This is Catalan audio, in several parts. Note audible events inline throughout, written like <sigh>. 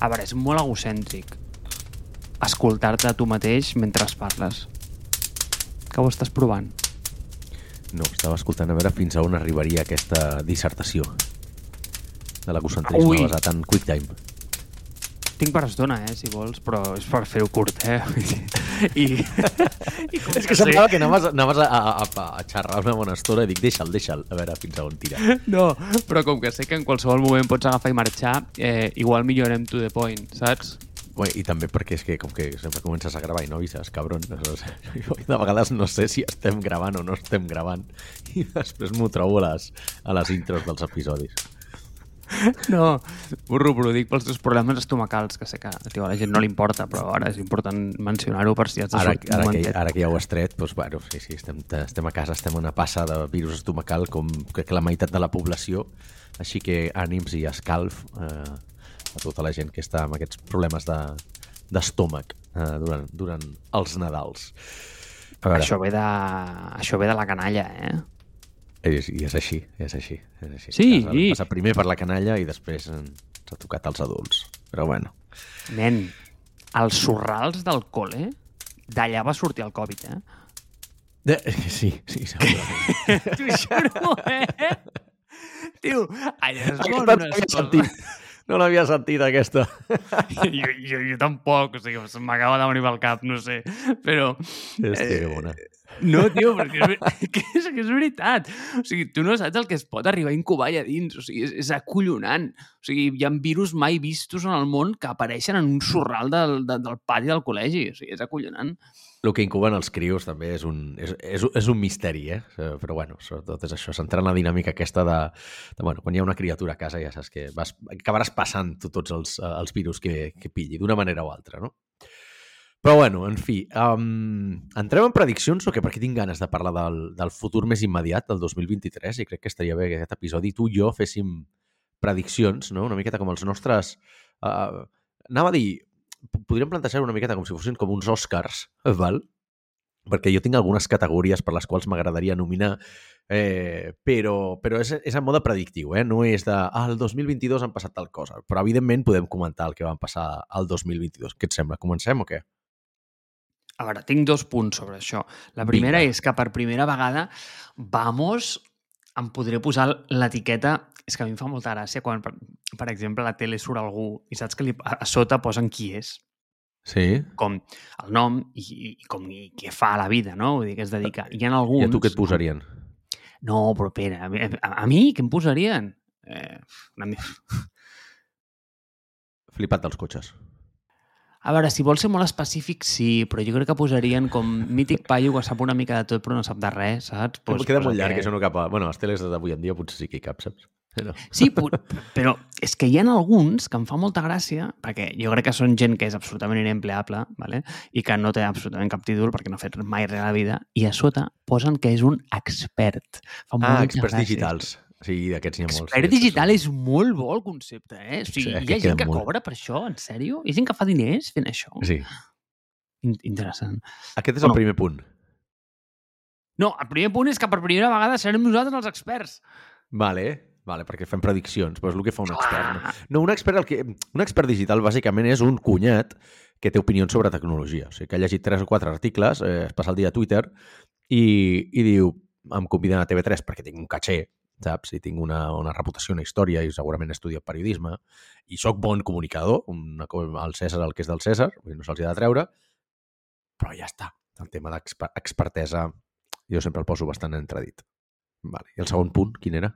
A veure, és molt egocèntric escoltar-te a tu mateix mentre parles. Que ho estàs provant? No, estava escoltant a veure fins a on arribaria aquesta dissertació de l'egocentrisme basat en QuickTime. Tinc per estona, eh, si vols, però és per fer-ho curt, eh? <laughs> I, <laughs> i com És que semblava que anaves, anaves a, a, a, a xerrar una bona estona i dic, deixa'l, deixa'l, a veure fins a on tira. <laughs> No, però com que sé que en qualsevol moment pots agafar i marxar, eh, igual millor anem to the point, saps? Bé, I també perquè és que com que sempre comences a gravar i no avises, cabron. Jo de vegades no sé si estem gravant o no estem gravant i després m'ho trobo a les, a les intros dels episodis. <laughs> No, burro, però ho dic pels teus problemes estomacals, que sé que tio, a la gent no li importa, però ara és important mencionar-ho per si has de Ara, sortir ara, que, ara que ja ho has tret, doncs, bueno, sí, sí, estem, estem a casa, estem una passa de virus estomacal com crec que la meitat de la població, així que ànims i escalf eh, a tota la gent que està amb aquests problemes de d'estómac eh, durant, durant els Nadals. A veure, Això ve, de... Això ve de la canalla, eh? És, i és així, és així. És així. Sí. Has de passar primer per la canalla i després eh, s'ha tocat als adults. Però bueno, Nen, els sorrals del col·le, d'allà va sortir el Covid, eh? de, sí, sí, segurament. <laughs> T'ho juro, eh? Tio, allà es no unes coses... sentit. No l'havia sentit, aquesta. <laughs> jo, jo, jo tampoc, o sigui, m'acaba de venir pel cap, no sé, però... Hòstia, que bona. No, tio, perquè és, <laughs> que és, que és veritat. O sigui, tu no saps el que es pot arribar a incubar allà dins. O sigui, és, és acollonant. O sigui, hi ha virus mai vistos en el món que apareixen en un sorral del, de, del pati del col·legi. O sigui, és acollonant. El que incuben els crios també és un, és, és, és un misteri, eh? Però, bueno, sobretot és això, centrar en la dinàmica aquesta de, de bueno, quan hi ha una criatura a casa ja saps que vas, acabaràs passant tu tots els, eh, els virus que, que pilli, d'una manera o altra, no? Però, bueno, en fi, um, entrem en prediccions o què? Perquè tinc ganes de parlar del, del futur més immediat, del 2023, i crec que estaria bé que aquest episodi tu i jo féssim prediccions, no? Una miqueta com els nostres... Uh, anava a dir, podríem plantejar una miqueta com si fossin com uns Oscars, val? perquè jo tinc algunes categories per les quals m'agradaria nominar, eh, però, però és, és en mode predictiu, eh? no és de ah, el 2022 han passat tal cosa, però evidentment podem comentar el que van passar al 2022. Què et sembla? Comencem o què? A veure, tinc dos punts sobre això. La primera Vinga. és que per primera vegada, vamos, em podré posar l'etiqueta... És que a mi em fa molta gràcia quan, per, per exemple, a la tele surt algú i saps que li, a, a sota posen qui és, Sí? com el nom i, i, i com i què fa a la vida, no? Vull dir, que es dedica. Hi ha alguns... I a tu què et posarien? No, però espera, a, a, a mi què em posarien? Eh, una... Flipat dels cotxes. A veure, si vols ser molt específic, sí, però jo crec que posarien com mític paio que sap una mica de tot però no sap de res, saps? Pues, queda molt llarg, aquest. això no cap a... Bueno, les teles d'avui en dia potser sí que hi cap, saps? Però... Sí, però és que hi ha alguns que em fa molta gràcia, perquè jo crec que són gent que és absolutament inempleable, ¿vale? i que no té absolutament cap títol perquè no ha fet mai res a la vida, i a sota posen que és un expert. Fa Ah, experts gràcia. digitals. Sí, d'aquests n'hi ha molts. Expert digital és molt bo el concepte, eh? O sigui, Sí, hi ha gent que molt. cobra per això, en sèrio? Hi ha gent que fa diners fent això? Sí. In Interessant. Aquest és el Bueno. primer punt. No, el primer punt és que per primera vegada serem nosaltres els experts. Vale, vale, perquè fem prediccions, però és el que fa un expert. No? No, un expert, el que, un expert digital bàsicament és un cunyat que té opinions sobre tecnologia. O sigui, que ha llegit tres o quatre articles, eh, es passa el dia a Twitter i, i diu, em conviden a TV3 perquè tinc un caché, saps? I tinc una, una reputació, una història i segurament he estudiat periodisme i sóc bon comunicador, una, el César el que és del César, no se'ls ha de treure, però ja està. El tema d'expertesa jo sempre el poso bastant entredit. Vale. I el segon punt, quin era?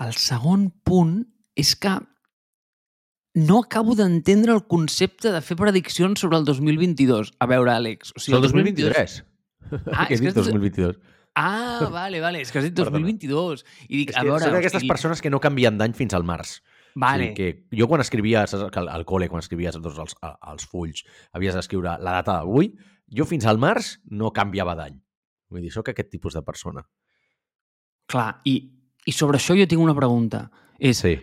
El segon punt és que no acabo d'entendre el concepte de fer prediccions sobre el 2022. A veure, Àlex... O Sí, el 2023. <laughs> Ah, és que dit és- 2022. Ah, <laughs> vale, vale, és que has dit Perdona. 2022. I dic, És a que veure... soc o d'aquestes sigui, persones que no canvien d'any fins al març. Vale, O sigui que jo quan escrivia al, col·le, quan escrivies tots els, a- els fulls, havies d'escriure la data d'avui, jo fins al març no canviava d'any. Vull dir, sóc aquest tipus de persona. clar, i, i sobre això jo tinc una pregunta. És, Sí.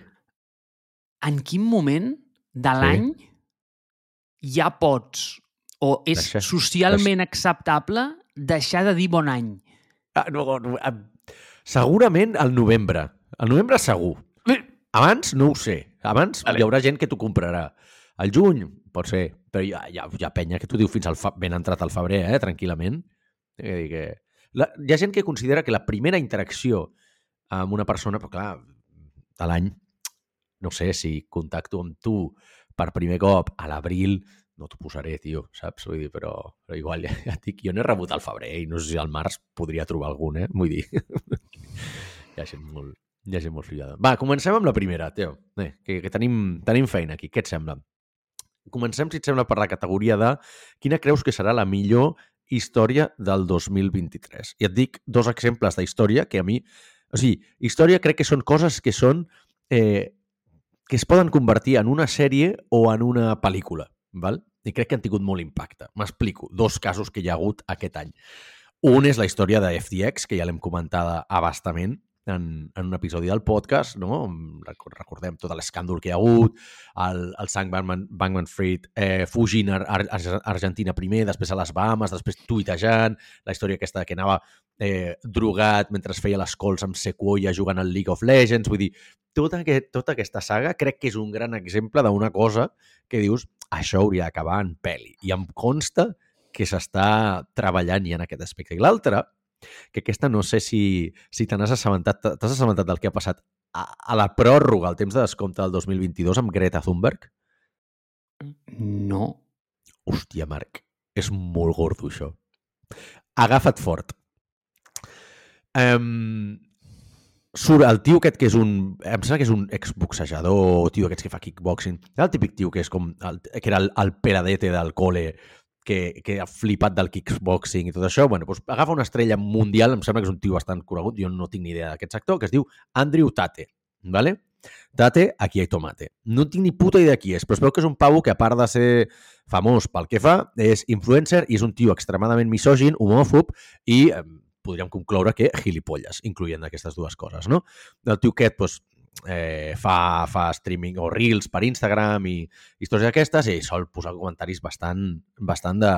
en quin moment de Sí. l'any ja pots, o és Deixar- socialment acceptable deixar de dir bon any? Ah, no, no, segurament al novembre. Al novembre segur. Abans no ho sé. Abans Vale. hi haurà gent que t'ho comprarà. Al juny, pot ser, però hi ha, hi ha, hi ha penya que t'ho diu fins al fa... ben entrat al febrer, eh, tranquil·lament. He de dir que... La, hi ha gent que considera que la primera interacció amb una persona, però clar, de l'any, no sé, si contacto amb tu per primer cop a l'abril, no t'ho posaré, tio, saps? Vull dir, però, però igual, ja, ja et dic, jo n'he rebut al febrer i no sé si al març podria trobar algun, eh? Vull dir, <laughs> hi ha gent molt, hi ha gent molt fillada. Va, comencem amb la primera, Teo. Eh, que, que tenim, tenim feina aquí. Què et sembla? Comencem, si et sembla, per la categoria de quina creus que serà la millor història del 2023. I et dic dos exemples d'història que a mi... O sigui, història crec que són coses que són... Eh, que es poden convertir en una sèrie o en una pel·lícula, val? I crec que han tingut molt impacte. M'explico. Dos casos que hi ha hagut aquest any. Un és la història de FTX, que ja l'hem comentada abastament en, en un episodi del podcast, no? Record- Recordem tot l'escàndol que hi ha hagut, el, el Sam Bankman, Bankman Fried eh, fugint a Ar Ar Argentina primer, després a les Bahamas, després tuitejant, la història aquesta que anava eh, drogat mentre es feia les cols amb Sequoia jugant al League of Legends, vull dir, tota, aquest, tota aquesta saga crec que és un gran exemple d'una cosa que dius, això hauria d'acabar en pel·li. I em consta que s'està treballant ja en aquest aspecte. I l'altra, que aquesta no sé si, si te n'has assabentat, t'has assabentat del que ha passat a, a la pròrroga, al temps de descompte del 2022 amb Greta Thunberg? No. Hòstia, Marc, és molt gordo, això. Agafa't fort. Um, surt el tio aquest que és un... Em sembla que és un exboxejador, tio aquest que fa kickboxing. El típic tio que és com... El, que era el, el peradete del cole que, que ha flipat del kickboxing i tot això. Bueno, doncs agafa una estrella mundial, em sembla que és un tio bastant conegut, jo no tinc ni idea d'aquest sector, que es diu Andrew Tate, ¿vale? Tate, aquí hay tomate. No tinc ni puta idea qui és, però es veu que és un pavo que a part de ser famós pel que fa, és influencer i és un tio extremadament misògin, homòfob i eh, podríem concloure que gilipolles, incloent aquestes dues coses, no? El tio aquest, doncs, eh, fa, fa streaming o reels per Instagram i històries d'aquestes i sol posar comentaris bastant, bastant de,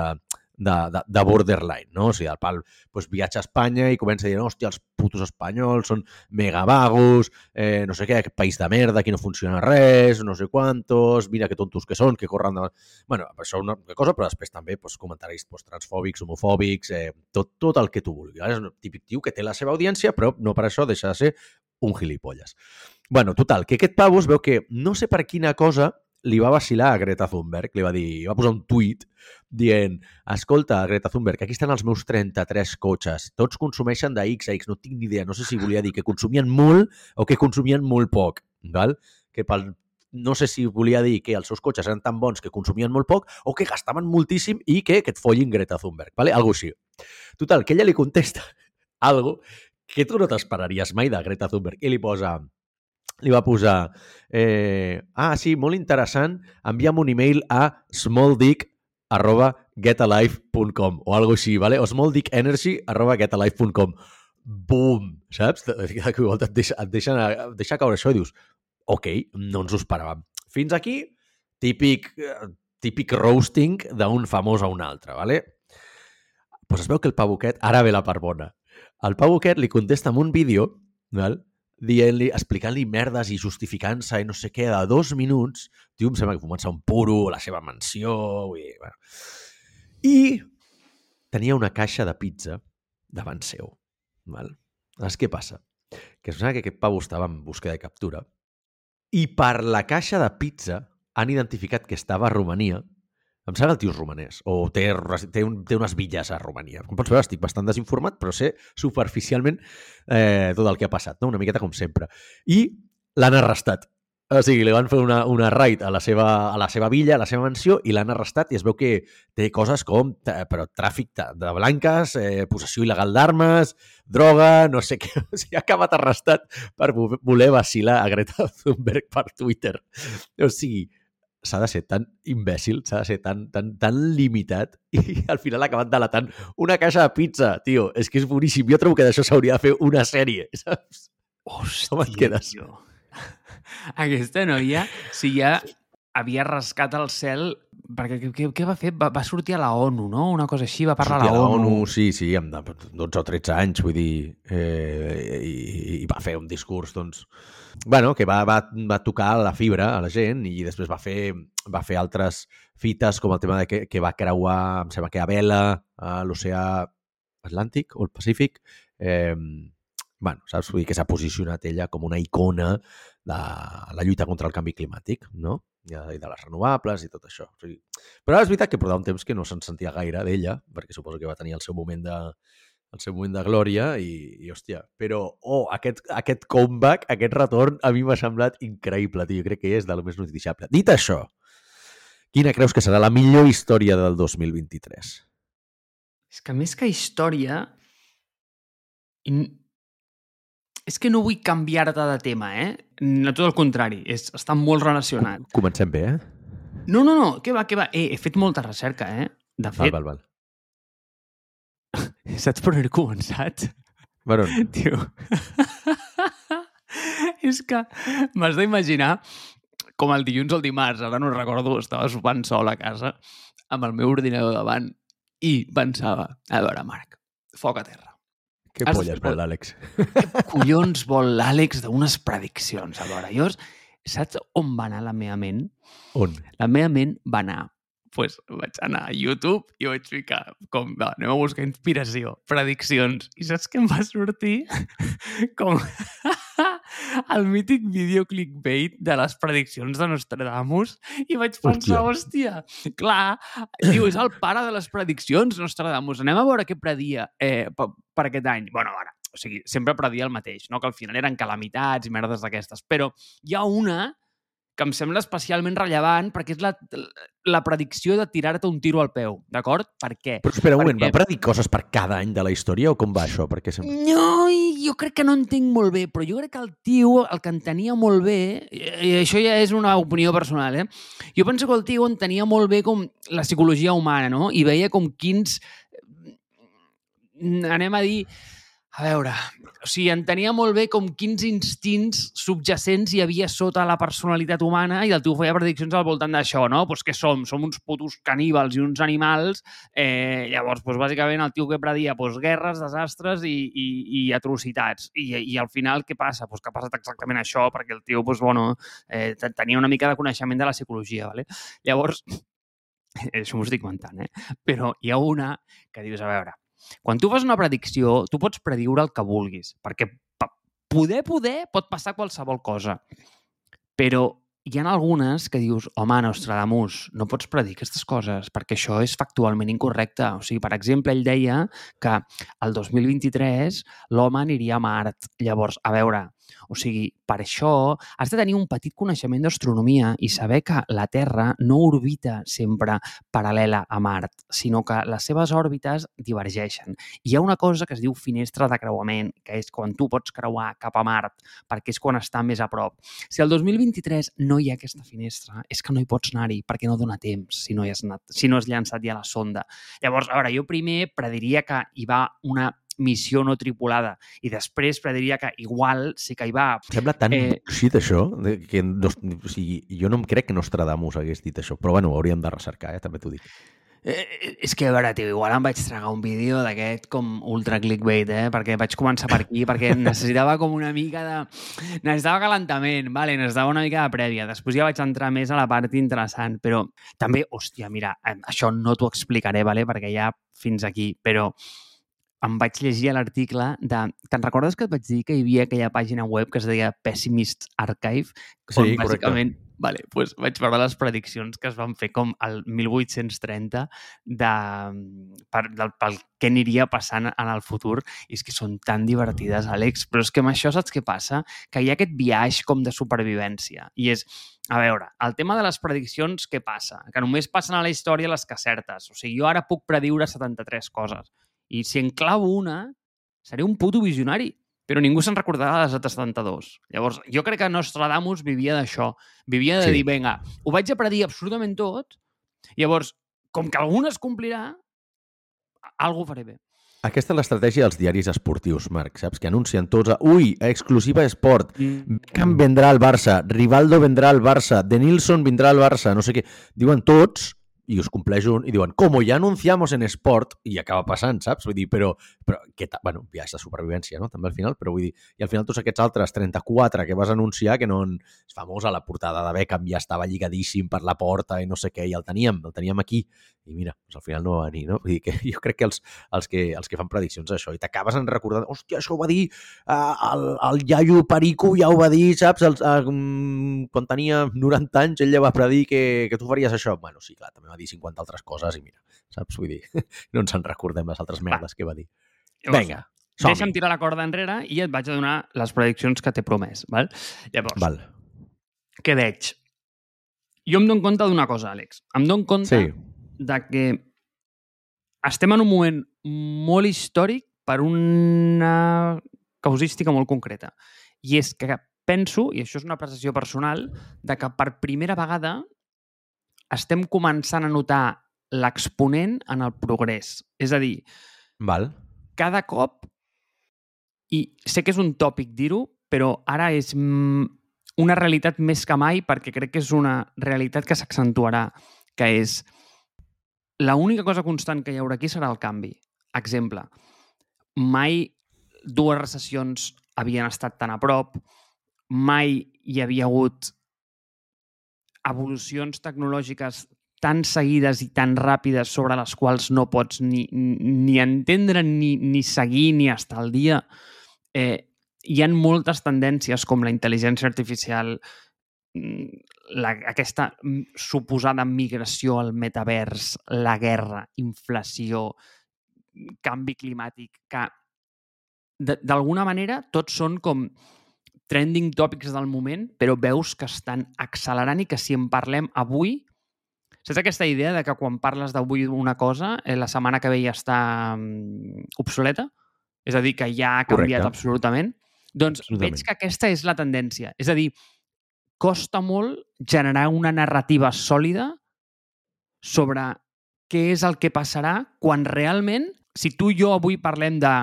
de, de, de borderline, no? O sigui, el pal pues, viatja a Espanya i comença a dir, hòstia, els putos espanyols són mega vagos, eh, no sé què, aquest país de merda, aquí no funciona res, no sé quantos, mira que tontos que són, que corren de... Bueno, això una cosa, però després també pues, comentaris pues, transfòbics, homofòbics, eh, tot, tot el que tu vulguis. És un típic tio que té la seva audiència, però no per això deixa de ser un gilipolles. Bueno, total, que aquest pavo es veu que no sé per quina cosa li va vacilar a Greta Thunberg, li va dir, va posar un tuit dient, escolta, Greta Thunberg, aquí estan els meus 33 cotxes, tots consumeixen de X a X, no tinc ni idea, no sé si volia dir que consumien molt o que consumien molt poc, val? que pel, no sé si volia dir que els seus cotxes eren tan bons que consumien molt poc o que gastaven moltíssim i que, que et follin Greta Thunberg, vale? algo així. Total, que ella li contesta <laughs> algo que tu no t'esperaries mai de Greta Thunberg i li posa li va posar eh, ah, sí, molt interessant, envia'm un email a smalldick arroba getalife.com o algo així, vale? o smalldickenergy arroba getalife.com Bum! Saps? De i volta et deixa, et, deixa, et deixa caure això i dius ok, no ens ho esperàvem. Fins aquí, típic, eh, típic roasting d'un famós a un altre, vale? Pues es veu que el pavoquet, ara ve la part bona, el pavoquet li contesta amb un vídeo, val? Dient-li, explicant-li merdes i justificant-se i no sé què, de dos minuts, tio, em sembla que fumant-se un puro, la seva mansió, vull dir, bueno. I tenia una caixa de pizza davant seu. Val? Saps què passa? Que es sembla que aquest pavo estava en búsqueda de captura i per la caixa de pizza han identificat que estava a Romania em sembla que el tio és romanès, o té, té, un, té unes villes a Romania. Com pots veure, estic bastant desinformat, però sé superficialment eh, tot el que ha passat, no? una miqueta com sempre. I l'han arrestat. O sigui, li van fer una, una raid a la, seva, a la seva villa, a la seva mansió, i l'han arrestat i es veu que té coses com eh, però tràfic de, blanques, eh, possessió il·legal d'armes, droga, no sé què. <laughs> O sigui, ha acabat arrestat per voler vacilar a Greta Thunberg per Twitter. O sigui, s'ha de ser tan imbècil, s'ha de ser tan, tan, tan limitat <laughs> i al final ha acabat delatant una caixa de pizza, tio. És que és boníssim. Jo trobo que d'això s'hauria de fer una sèrie, <laughs> saps? Hòstia, Com et quedes? Tio. <laughs> Aquesta noia, si ja havia rascat el cel perquè què, què, va fer? Va, va sortir a la ONU, no? Una cosa així, va parlar Sortia a la ONU. Sí, sí, amb de- 12 o 13 anys, vull dir, eh, i, i va fer un discurs, doncs, bueno, que va, va, va tocar la fibra a la gent i després va fer, va fer altres fites com el tema de que, que va creuar, em sembla que a vela, a l'oceà Atlàntic o el Pacífic, eh, bueno, saps? Vull dir que s'ha posicionat ella com una icona de la lluita contra el canvi climàtic, no? De, i de les renovables i tot això. O sigui, però és veritat que portava un temps que no se'n sentia gaire d'ella, perquè suposo que va tenir el seu moment de, el seu moment de glòria i, i hòstia, però oh, aquest, aquest comeback, aquest retorn, a mi m'ha semblat increïble, tio. Jo crec que és del més noticiable. Dit això, quina creus que serà la millor història del 2023? És que més que història... És que no vull canviar-te de tema, eh? No, tot el contrari, és, està molt relacionat. Comencem bé, eh? No, no, no, què va, què va? Eh, he fet molta recerca, eh? De Val, fet, val, val. <laughs> saps per on he començat? Bueno, <laughs> Tio. <laughs> és que m'has d'imaginar com el dilluns o el dimarts, ara no recordo, estava sopant sol a casa amb el meu ordinador davant i pensava, a veure, Marc, foc a terra. Què Has- polles vol l'Àlex? Què collons vol l'Àlex d'unes prediccions? A veure, jo, saps on va anar la meva ment? On? La meva ment va anar pues, vaig anar a YouTube i vaig ficar com, va, anem a buscar inspiració, prediccions. I saps què em va sortir? <laughs> com <laughs> el mític vídeo clickbait de les prediccions de Nostradamus i vaig pensar, hòstia, clar, diu, és el pare de les prediccions, Nostradamus. Anem a veure què predia eh, per, per aquest any. Bueno, ara, o sigui, sempre predia el mateix, no? que al final eren calamitats i merdes d'aquestes. Però hi ha una que em sembla especialment rellevant perquè és la, la predicció de tirar-te un tiro al peu, d'acord? Per què? Però espera un moment, Perquè- va predir coses per cada any de la història o com va això? Perquè sembla... No, jo crec que no entenc molt bé, però jo crec que el tio, el que entenia molt bé, i això ja és una opinió personal, eh? Jo penso que el tio entenia molt bé com la psicologia humana, no? I veia com quins... Anem a dir... A veure, o sigui, entenia molt bé com quins instints subjacents hi havia sota la personalitat humana i el tio feia prediccions al voltant d'això, no? Pues què som? Som uns putos caníbals i uns animals. Eh, llavors, pues, bàsicament, el tio que predia pues, guerres, desastres i, i, i atrocitats. I, I al final, què passa? Pues, que ha passat exactament això, perquè el tio pues, bueno, eh, te- tenia una mica de coneixement de la psicologia. Vale? Llavors, <laughs> això m'ho estic mentant, eh? Però hi ha una que dius, a veure, quan tu fas una predicció, tu pots prediure el que vulguis, perquè poder, poder, pot passar qualsevol cosa. Però hi ha algunes que dius, home, Nostradamus, no pots predir aquestes coses perquè això és factualment incorrecte. O sigui, per exemple, ell deia que el 2023 l'home aniria a Mart. Llavors, a veure, o sigui, per això has de tenir un petit coneixement d'astronomia i saber que la Terra no orbita sempre paral·lela a Mart, sinó que les seves òrbites divergeixen. Hi ha una cosa que es diu finestra de creuament, que és quan tu pots creuar cap a Mart, perquè és quan està més a prop. Si el 2023 no hi ha aquesta finestra, és que no hi pots anar-hi, perquè no dona temps si no, hi has anat, si no has llançat ja la sonda. Llavors, a veure, jo primer prediria que hi va una missió no tripulada i després prediria que igual sí que hi va Em sembla tan Eh, eh... això, que no, o sigui, jo no em crec que Nostradamus hagués dit això, però bueno, ho hauríem de recercar, eh? també t'ho dic. Eh, és que, a veure, tio, igual em vaig tragar un vídeo d'aquest com ultra clickbait, eh? Perquè vaig començar per aquí, perquè <laughs> necessitava com una mica de... Necessitava calentament, vale? necessitava una mica de prèvia. Després ja vaig entrar més a la part interessant, però també, hòstia, mira, eh, això no t'ho explicaré, vale? perquè ja fins aquí, però em vaig llegir l'article de... Te'n recordes que et vaig dir que hi havia aquella pàgina web que es deia Pessimist Archive? Sí, on correcte. bàsicament, vale, pues vaig veure les prediccions que es van fer com el 1830 de, per, del, pel què aniria passant en el futur i és que són tan divertides, Àlex, però és que amb això saps què passa? Que hi ha aquest viatge com de supervivència i és, a veure, el tema de les prediccions, què passa? Que només passen a la història les que acertes. O sigui, jo ara puc prediure 73 coses i si en clavo una, seré un puto visionari però ningú se'n recordarà de les altres 72. Llavors, jo crec que Nostradamus vivia d'això. Vivia de Sí. dir, vinga, ho vaig a predir absolutament tot, llavors, com que alguna es complirà, algú faré bé. Aquesta és l'estratègia dels diaris esportius, Marc, saps? Que anuncien tots a... Ui, exclusiva esport. Mm. Beckham vendrà al Barça, Rivaldo vendrà al Barça, De Nilsson vindrà al Barça, no sé què. Diuen tots i us compleix un i diuen, com ja anunciamos en esport, i acaba passant, saps? Vull dir, però, però que bueno, és de supervivència, no? També al final, però vull dir, i al final tots aquests altres 34 que vas anunciar, que no... En... És famosa la portada de Beckham, ja estava lligadíssim per la porta i no sé què, i el teníem, el teníem aquí, i mira, doncs al final no va venir, no? Vull dir que <laughs> jo crec que els, els, que, els que fan prediccions d'això, i t'acabes en recordant, hòstia, això ho va dir uh, el, el iaio Perico, ja ho va dir, saps? El, uh, quan tenia 90 anys, ell ja va predir que, que tu faries això. Bueno, sí, clar, també va dir 50 altres coses i mira, saps? Vull dir, <laughs> no ens en recordem les altres merdes que va dir. Llavors, Vinga, Deixa'm som tirar la corda enrere i et vaig a donar les prediccions que t'he promès. Val? Llavors, Val. què veig? Jo em dono compte d'una cosa, Àlex. Em dono compte Sí, de que estem en un moment molt històric per una causística molt concreta. I és que penso, i això és una apreciació personal, de que per primera vegada estem començant a notar l'exponent en el progrés. És a dir, val. cada cop, i sé que és un tòpic dir-ho, però ara és mm, una realitat més que mai perquè crec que és una realitat que s'accentuarà, que és la única cosa constant que hi haurà aquí serà el canvi. Exemple, mai dues recessions havien estat tan a prop, mai hi havia hagut evolucions tecnològiques tan seguides i tan ràpides sobre les quals no pots ni, ni entendre, ni, ni seguir, ni estar al dia. Eh, hi han moltes tendències com la intel·ligència artificial, mm, la, aquesta mm, suposada migració al metavers, la guerra, inflació, canvi climàtic, que d'alguna manera tots són com trending topics del moment, però veus que estan accelerant i que si en parlem avui, saps aquesta idea de que quan parles d'avui una cosa, eh, la setmana que ve ja està mm, obsoleta? És a dir, que ja ha canviat Correcte. absolutament? Doncs Absolutament. veig que aquesta és la tendència. És a dir, costa molt generar una narrativa sòlida sobre què és el que passarà quan realment, si tu i jo avui parlem de,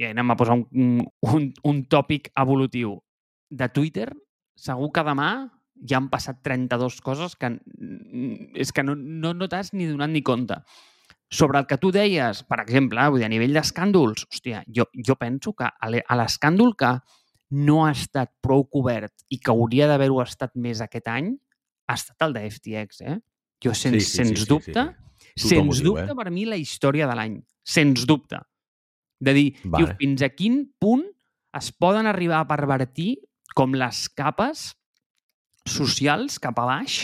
i anem a posar un, un, un tòpic evolutiu, de Twitter, segur que demà ja han passat 32 coses que és que no, no, no t'has ni donat ni compte. Sobre el que tu deies, per exemple, vull dir, a nivell d'escàndols, hòstia, jo, jo penso que a l'e- a l'escàndol que no ha estat prou cobert i que hauria d'haver-ho estat més aquest any, ha estat el de FTX, eh? Jo, sens, sí, sí, sens sí, sí, dubte, sí. Ho sens diu, dubte, eh? per mi, la història de l'any. Sens dubte. De dir, Vale. vale. fins a quin punt es poden arribar a pervertir com les capes socials cap a baix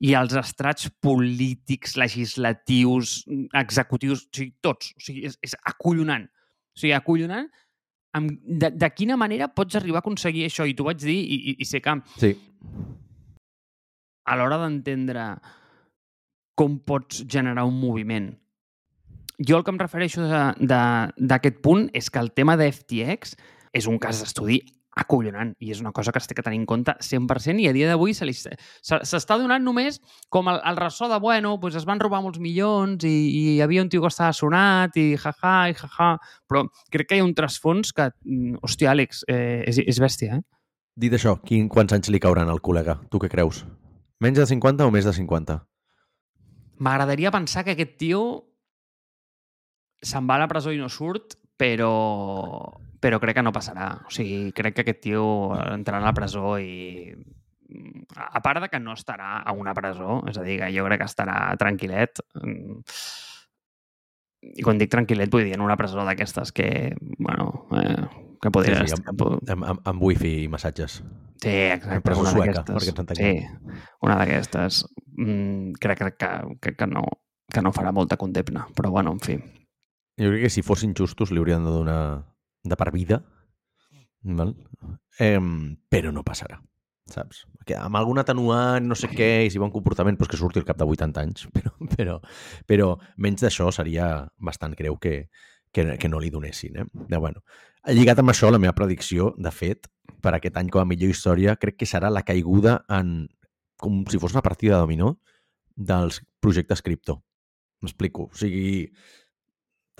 i els estrats polítics, legislatius, executius, o sigui, tots. O sigui, és, és acollonant. O sigui, acollonant amb, de, de quina manera pots arribar a aconseguir això? I t'ho vaig dir, i, i, i sé que Sí, a l'hora d'entendre com pots generar un moviment. Jo el que em refereixo d'aquest punt és que el tema de FTX és un cas d'estudi acollonant i és una cosa que té que tenir en compte 100% i a dia d'avui se s'està donant només com el, el ressò de, bueno, doncs es van robar molts milions i, i hi havia un tio que estava sonat i jaja i jaja, però crec que hi ha un trasfons que, mm, hòstia, Àlex, eh, és, és bèstia, eh? dit això, quin, quants anys li cauran al col·lega? Tu què creus? Menys de 50 o més de 50? M'agradaria pensar que aquest tio se'n va a la presó i no surt, però, però crec que no passarà. O sigui, crec que aquest tio entrarà a la presó i a a part de que no estarà a una presó, és a dir, que jo crec que estarà tranquil·let. mm, I quan dic tranquil·let vull dir en una presó d'aquestes que, bueno, eh, que podria... Sí, sí, estar- amb, amb, amb, amb wifi i massatges. Sí, exacte. presó una sueca, d'aquestes. perquè ens entenguem. Sí, una d'aquestes. Mm, crec, crec que, que, que, no, que no farà molta condemna, però bueno, en fi. Jo crec que si fossin justos li haurien de donar de per vida, val? Eh, però no passarà, saps? Que amb algun atenuant, no sé què, i si bon comportament, doncs que surti al cap de 80 anys, <laughs> però, però, però menys d'això seria bastant greu que, que, que no li donessin. Eh? De, bueno, lligat amb això, la meva predicció, de fet, per aquest any com a millor història, crec que serà la caiguda en, com si fos una partida de dominó, dels projectes cripto. M'explico. O sigui,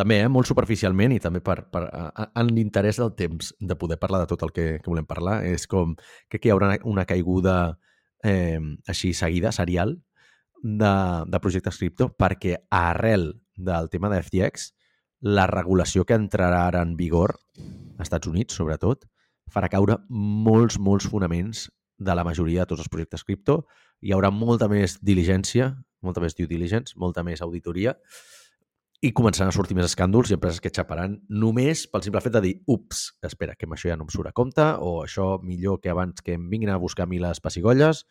també, eh, molt superficialment i també per, per, en l'interès del temps de poder parlar de tot el que, que volem parlar, és com que hi haurà una caiguda eh, així seguida, serial, de, de projectes cripto, perquè arrel del tema de FTX, la regulació que entrarà ara en vigor, als Estats Units sobretot, farà caure molts, molts fonaments de la majoria de tots els projectes cripto. Hi haurà molta més diligència, molta més due diligence, molta més auditoria i començaran a sortir més escàndols i empreses que xaparan només pel simple fet de dir ups, espera, que amb això ja no em surt a compte o això millor que abans que em vinguin a buscar a mi les pessigolles,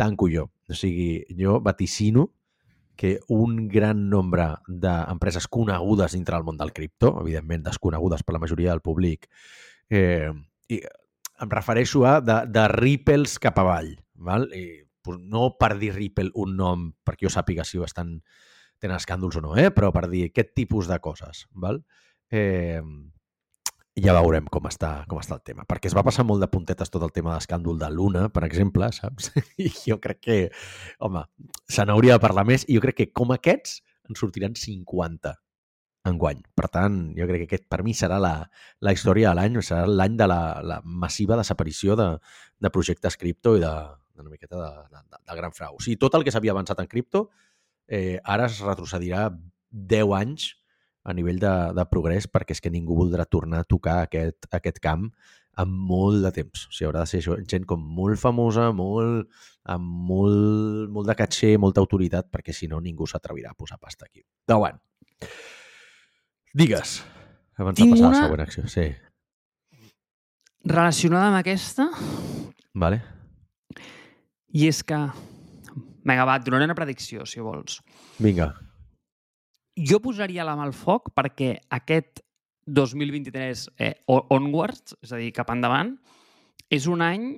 tanco jo. O sigui, jo vaticino que un gran nombre d'empreses conegudes dintre del món del cripto, evidentment desconegudes per la majoria del públic, eh, i em refereixo a de, de Ripples cap avall, val? I, no per dir Ripple un nom perquè jo sàpiga si ho estan tenen escàndols o no, eh? però per dir aquest tipus de coses. Val? Eh, ja veurem com està, com està el tema. Perquè es va passar molt de puntetes tot el tema d'escàndol de Luna, per exemple, saps? <laughs> I jo crec que, home, se n'hauria de parlar més i jo crec que com aquests en sortiran 50 en guany. Per tant, jo crec que aquest per mi serà la, la història de l'any, serà l'any de la, la massiva desaparició de, de projectes cripto i de, de una miqueta de, de, de gran frau. O sigui, tot el que s'havia avançat en cripto eh, ara es retrocedirà 10 anys a nivell de, de progrés perquè és que ningú voldrà tornar a tocar aquest, aquest camp amb molt de temps. O sigui, haurà de ser gent com molt famosa, molt, amb molt, molt de caché, molta autoritat, perquè si no ningú s'atrevirà a posar pasta aquí. Bueno, digues, abans Tinc de passar una... a la següent acció. Sí. Relacionada amb aquesta, Vale. i és que... Vinga, va, et donaré una predicció, si vols. Vinga. Jo posaria la mà al foc perquè aquest 2023 eh, onwards, és a dir, cap endavant, és un any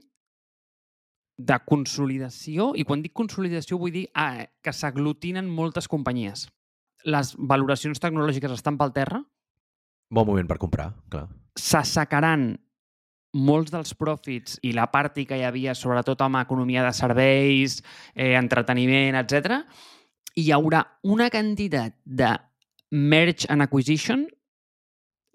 de consolidació, i quan dic consolidació vull dir ah, que s'aglutinen moltes companyies. Les valoracions tecnològiques estan pel terra, Bon moment per comprar, clar. s'assecaran molts dels profits i la party que hi havia, sobretot amb economia de serveis, eh, entreteniment, etc. hi haurà una quantitat de merge and acquisition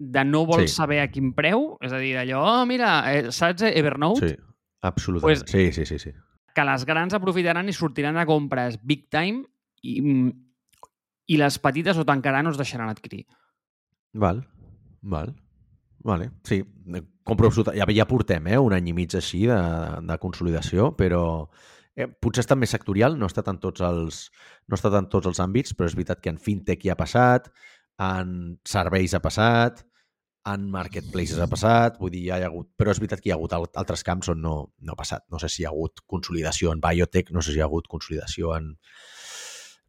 de no vols Sí. saber a quin preu, és a dir, d'allò, oh, mira, eh, saps Evernote? Sí, absolutament. Pues- sí, sí, sí, sí. Que les grans aprofitaran i sortiran a compres big time i, mm, i les petites o tancaran o es deixaran adquirir. Val, val. Vale, sí, compro absolutament. Ja, ja portem eh, un any i mig així de, de consolidació, però eh, potser està més sectorial, no està en tots els, no està en tots els àmbits, però és veritat que en fintech ja ha passat, en serveis ha passat, en marketplaces ha passat, vull dir, ja hi ha hagut... Però és veritat que hi ha hagut al- altres camps on no, no ha passat. No sé si hi ha hagut consolidació en biotech, no sé si hi ha hagut consolidació en,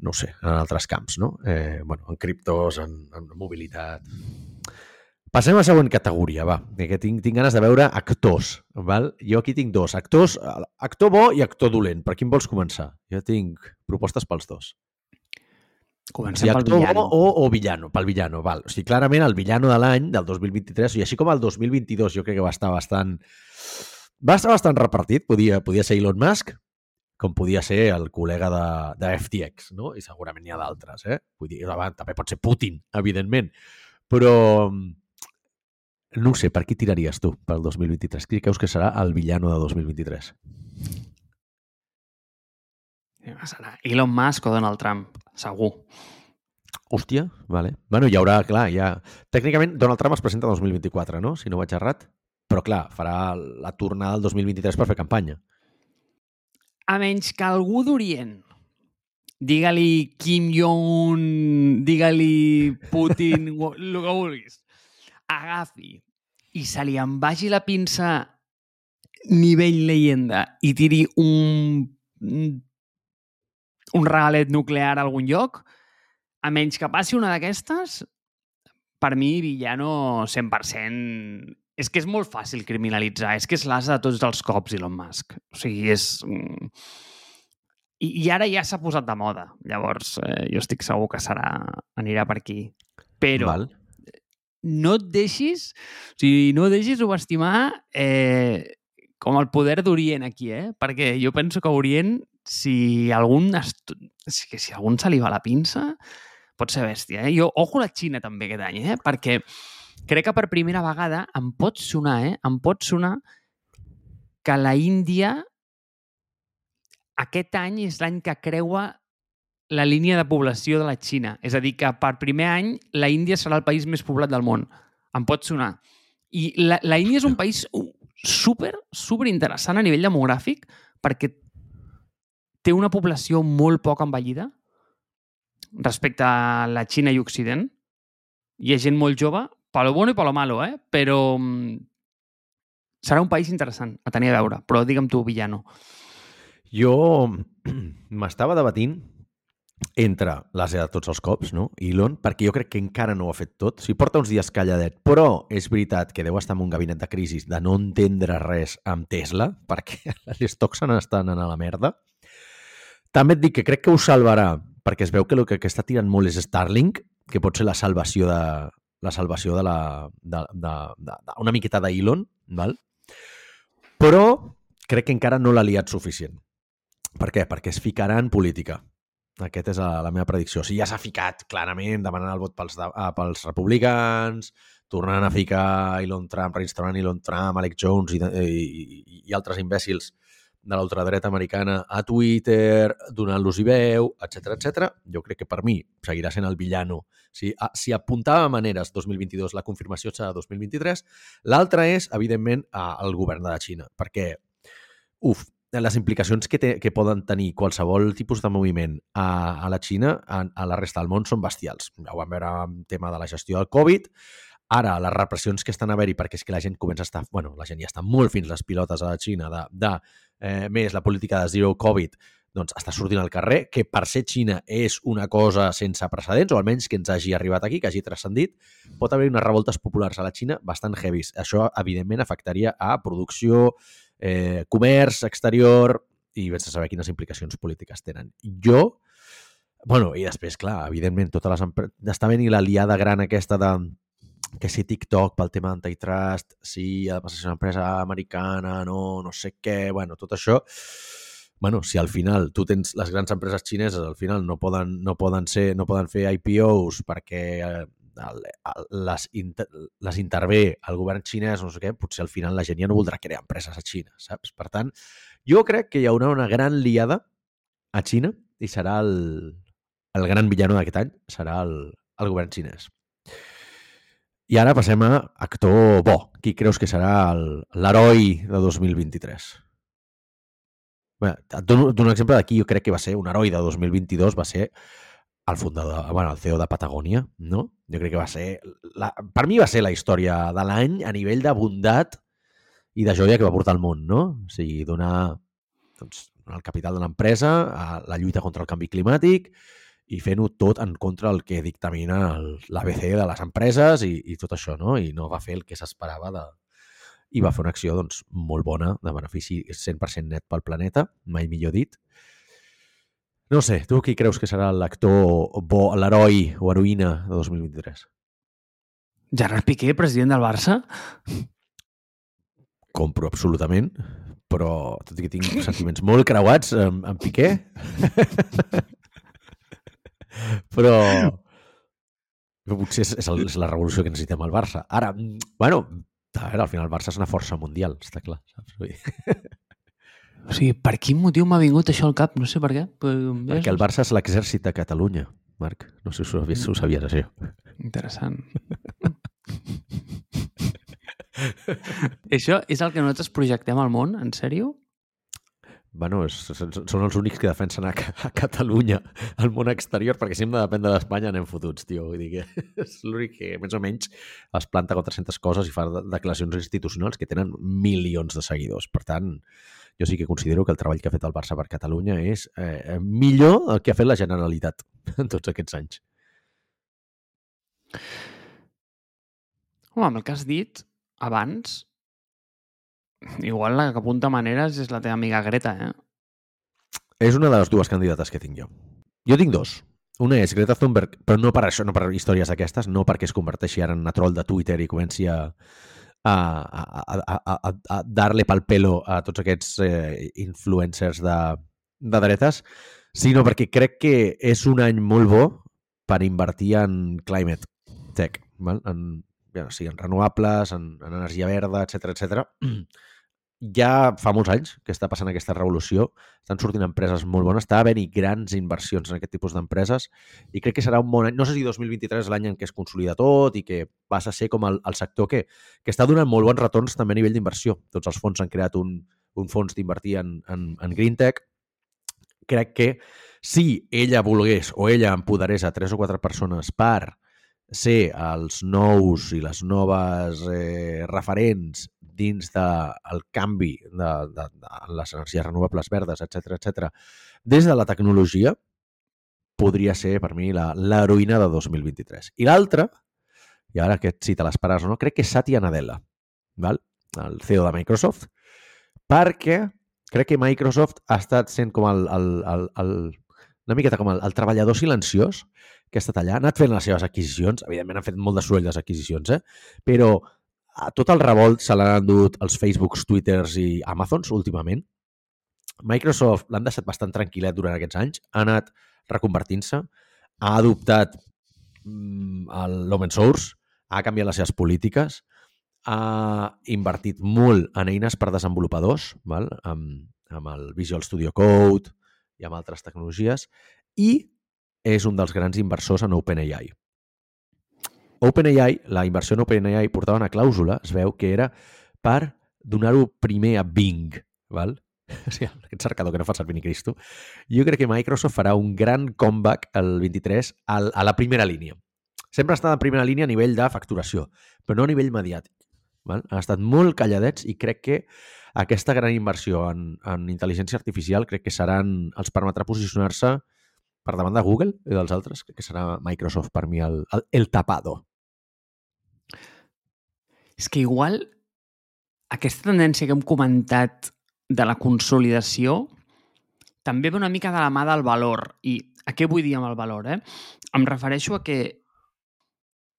no sé, en altres camps, no? Eh, bueno, en criptos, en, en mobilitat... Passem a la següent categoria, va, que tinc, tinc ganes de veure actors, val? Jo aquí tinc dos, actors, actor bo i actor dolent. Per quin vols començar? Jo tinc propostes pels dos. Comencem pel villano. bo o, o villano, pel villano, val. O sigui, clarament el villano de l'any, del 2023, i així com el 2022 jo crec que va estar bastant... Va estar bastant repartit, podia, podia ser Elon Musk, com podia ser el col·lega de, de FTX, no? I segurament n'hi ha d'altres, eh? Vull dir, també pot ser Putin, evidentment. Però no sé, per qui tiraries tu pel 2023? Qui creus que serà el villano de 2023? Serà Elon Musk o Donald Trump, segur. Hòstia, vale. Bueno, hi haurà, clar, ja... Tècnicament, Donald Trump es presenta el 2024, no? Si no vaig errat. Però, clar, farà la tornada del 2023 per fer campanya. A menys que algú d'Orient, digue-li Kim Jong-un, digue-li Putin, <laughs> el que vulguis, agafi i se li en vagi la pinça nivell leyenda i tiri un, un regalet nuclear a algun lloc, a menys que passi una d'aquestes, per mi, villano 100%... És que és molt fàcil criminalitzar, és que és l'asa de tots els cops, Elon Musk. O sigui, és... mm, I, i ara ja s'ha posat de moda. Llavors, eh, jo estic segur que serà anirà per aquí. Però Val. No et deixis, o sigui, no deixis subestimar eh, com el poder d'Orient aquí, eh? Perquè jo penso que Orient, si algun, si, si algun se li va la pinça, pot ser bèstia. Eh? Jo, ojo la Xina també aquest any, eh? perquè crec que per primera vegada em pot sonar, eh? em pot sonar que la Índia aquest any és l'any que creua la línia de població de la Xina. És a dir, que per primer any la Índia serà el país més poblat del món. Em pot sonar. I la, la Índia és un país super, super interessant a nivell demogràfic perquè té una població molt poc envellida respecte a la Xina i Occident. Hi ha gent molt jove, lo bueno i lo malo, eh? però mm, serà un país interessant a tenir a veure. Però digue'm tu, Villano. Jo <clears throat> m'estava debatint entre l'ase de tots els cops, no? Elon, perquè jo crec que encara no ho ha fet tot. Sigui, porta uns dies calladet, però és veritat que deu estar en un gabinet de crisi de no entendre res amb Tesla, <laughs> perquè les stocks se n'estan anant a la merda. També et dic que crec que ho salvarà, perquè es veu que el que està tirant molt és Starlink, que pot ser la salvació de la salvació de la de, de, de, de una miqueta d'Elon, val? Però crec que encara no l'ha liat suficient. Per què? Perquè es ficarà en política. Aquesta és la, la meva predicció. O sigui, ja s'ha ficat clarament demanant el vot pels, de, ah, pels republicans, tornant a ficar Elon Trump, reinstaurant Elon Trump, Alec Jones i, i, i altres imbècils de l'ultradreta americana a Twitter, donant-los i veu, etc etc. Jo crec que per mi seguirà sent el villano. Si, a, si apuntava a maneres 2022, la confirmació serà 2023. L'altre és, evidentment, el govern de la Xina, perquè, uf, les implicacions que, té, que poden tenir qualsevol tipus de moviment a, a la Xina, a, a la resta del món, són bestials. Ja ho vam veure amb tema de la gestió del Covid, ara les repressions que estan a haver-hi, perquè és que la gent comença a estar... bueno, la gent ja està molt fins les pilotes a la Xina de, de eh, més la política de zero Covid, doncs està sortint al carrer, que per ser Xina és una cosa sense precedents, o almenys que ens hagi arribat aquí, que hagi transcendit, pot haver unes revoltes populars a la Xina bastant heavies. Això, evidentment, afectaria a producció, eh, comerç exterior i vés a saber quines implicacions polítiques tenen. Jo, bueno, i després, clar, evidentment, totes les empreses... Està venint l'aliada gran aquesta de que si TikTok pel tema d'antitrust, si ha de passar una empresa americana, no, no sé què, bueno, tot això bueno, si al final tu tens les grans empreses xineses, al final no poden, no poden, ser, no poden fer IPOs perquè eh, les, inter, les intervé el govern xinès, no sé què, potser al final la gent ja no voldrà crear empreses a Xina, saps? Per tant, jo crec que hi haurà una gran liada a Xina i serà el, el gran villano d'aquest any, serà el, el govern xinès. I ara passem a actor bo. Qui creus que serà l'heroi de 2023? Bé, et dono, dono un exemple d'aquí. Jo crec que va ser un heroi de 2022, va ser el fundador, bueno, el CEO de Patagònia, no? Jo crec que va ser... La, per mi va ser la història de l'any a nivell de bondat i de joia que va portar al món, no? O sigui, donar doncs, el capital de l'empresa, a la lluita contra el canvi climàtic i fent-ho tot en contra del que dictamina l'ABC de les empreses i, i tot això, no? I no va fer el que s'esperava de... I va fer una acció doncs, molt bona, de benefici 100% net pel planeta, mai millor dit, no sé, tu qui creus que serà l'actor bo, l'heroi o heroïna de 2023? Gerard Piqué, president del Barça? Compro absolutament, però tot i que tinc sentiments molt creuats amb, amb Piqué, <laughs> però, potser és, és, el, és la revolució que necessitem al Barça. Ara, bueno, a veure, al final el Barça és una força mundial, està clar. Saps? <laughs> O sigui, per quin motiu m'ha vingut això al cap? No sé per què. Però... Perquè el Barça és l'exèrcit de Catalunya, Marc. No sé si ho sabies, si ho sabies això. Interessant. això és el que nosaltres projectem al món, en sèrio? Bueno, és, són els únics que defensen a, a Catalunya al món exterior, perquè si hem de dependre d'Espanya anem fotuts, tio. Vull dir que <laughs> és l'únic que més o menys es planta contra 300 coses i fa declaracions institucionals que tenen milions de seguidors. Per tant, jo sí que considero que el treball que ha fet el Barça per Catalunya és eh, millor el que ha fet la Generalitat en tots aquests anys. Home, amb el que has dit abans, igual la que apunta maneres és la teva amiga Greta, eh? És una de les dues candidates que tinc jo. Jo tinc dos. Una és Greta Thunberg, però no per això, no per històries d'aquestes, no perquè es converteixi ara en una troll de Twitter i comenci a, a, a, a, a, a dar-li pel pelo a tots aquests eh, influencers de, de dretes, sinó perquè crec que és un any molt bo per invertir en climate tech, val? en, ja, sí, en renovables, en, en energia verda, etc etc. Ja fa molts anys que està passant aquesta revolució, estan sortint empreses molt bones, està havent-hi grans inversions en aquest tipus d'empreses i crec que serà un bon any, no sé si 2023 és l'any en què es consolida tot i que passa a ser com el, el sector que, que està donant molt bons retorns també a nivell d'inversió. Tots els fons han creat un, un fons d'invertir en, en, en Green Tech. Crec que si ella volgués o ella empoderés a tres o quatre persones per ser els nous i les noves eh, referents dins del de canvi de, de, de les energies renovables verdes, etc etc. des de la tecnologia, podria ser per mi l'heroïna de 2023. I l'altra, i ara aquest sí te l'esperàs o no, crec que és Satya Nadella, val? el CEO de Microsoft, perquè crec que Microsoft ha estat sent com el, el, el, el una miqueta com el, el treballador silenciós que ha estat allà, ha anat fent les seves adquisicions, evidentment han fet molt de soroll les adquisicions, eh? però a tot el revolt se l'han endut els Facebooks, Twitters i Amazons últimament. Microsoft l'han deixat bastant tranquil·let durant aquests anys, ha anat reconvertint-se, ha adoptat mm, l'open source, ha canviat les seves polítiques, ha invertit molt en eines per desenvolupadors, val? Amb, amb el Visual Studio Code i amb altres tecnologies, i és un dels grans inversors en OpenAI. OpenAI, la inversió en OpenAI portava una clàusula, es veu que era per donar-ho primer a Bing, val? <laughs> O sigui, aquest cercador que no fa servir ni Cristo. Jo crec que Microsoft farà un gran comeback el 23 al, a la primera línia. Sempre està en primera línia a nivell de facturació, però no a nivell mediàtic. Val? Han estat molt calladets i crec que aquesta gran inversió en, en intel·ligència artificial crec que seran, els permetrà posicionar-se per davant de Google i dels altres. Crec que serà Microsoft per mi el, el, el tapado. És que igual aquesta tendència que hem comentat de la consolidació també ve una mica de la mà del valor. I a què vull dir amb el valor? Eh? Em refereixo a que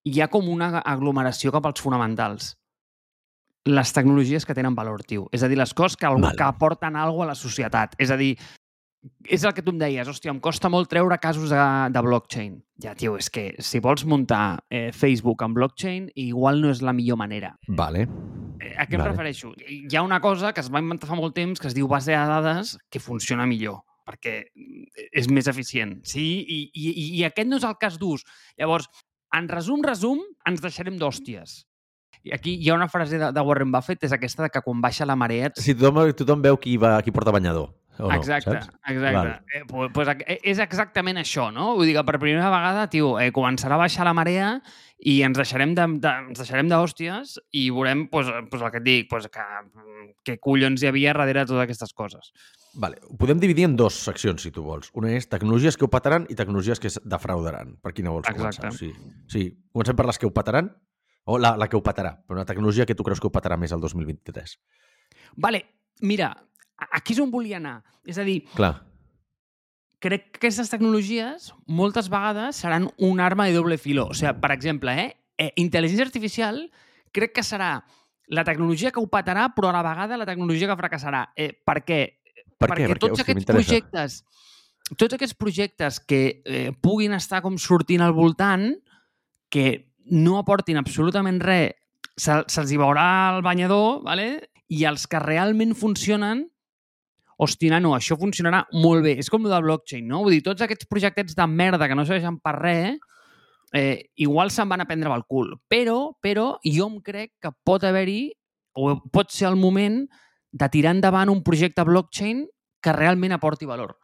hi ha com una aglomeració cap als fonamentals. Les tecnologies que tenen valor, tio. És a dir, les coses que, vale. que aporten alguna a la societat. És a dir, és el que tu em deies, hòstia, em costa molt treure casos de, de blockchain. Ja, tio, és que si vols muntar eh, Facebook en blockchain, igual no és la millor manera. Vale. Eh, a què em vale. refereixo? Hi ha una cosa que es va inventar fa molt temps que es diu base de dades que funciona millor perquè és més eficient. Sí? I, i, i aquest no és el cas d'ús. Llavors, en resum, resum, ens deixarem d'hòsties. I aquí hi ha una frase de, de Warren Buffett, és aquesta de que quan baixa la marea... Si tothom, tothom veu qui, va, qui porta banyador. O no, exacte, saps? exacte. Val. Eh, pues, pues, és exactament això, no? Vull dir que per primera vegada, tio, eh, començarà a baixar la marea i ens deixarem de, de, ens deixarem d'hòsties i veurem, pues, pues, el que et dic, pues, que, que collons hi havia darrere de totes aquestes coses. Vale. Ho podem dividir en dues seccions, si tu vols. Una és tecnologies que ho petaran i tecnologies que es defraudaran. Per quina vols Exacte. començar? Sí. sí. Comencem per les que ho petaran o la, la que ho petarà, però una tecnologia que tu creus que ho petarà més el 2023. Vale, mira, aquí és on volia anar. És a dir, Clar. crec que aquestes tecnologies moltes vegades seran un arma de doble filo. O sigui, per exemple, eh, eh, intel·ligència artificial crec que serà la tecnologia que ho petarà, però a la vegada la tecnologia que fracassarà. Eh, per què? Per Perquè què? Perquè, tots aquests projectes tots aquests projectes que eh, puguin estar com sortint al voltant, que no aportin absolutament res, se- se'ls hi veurà el banyador, ¿vale? i els que realment funcionen, hòstia, no, això funcionarà molt bé. És com el de blockchain, no? Vull dir, tots aquests projectets de merda que no serveixen per res, eh, igual se'n van a prendre pel cul. Però, però jo em crec que pot haver-hi, o pot ser el moment de tirar endavant un projecte blockchain que realment aporti valor.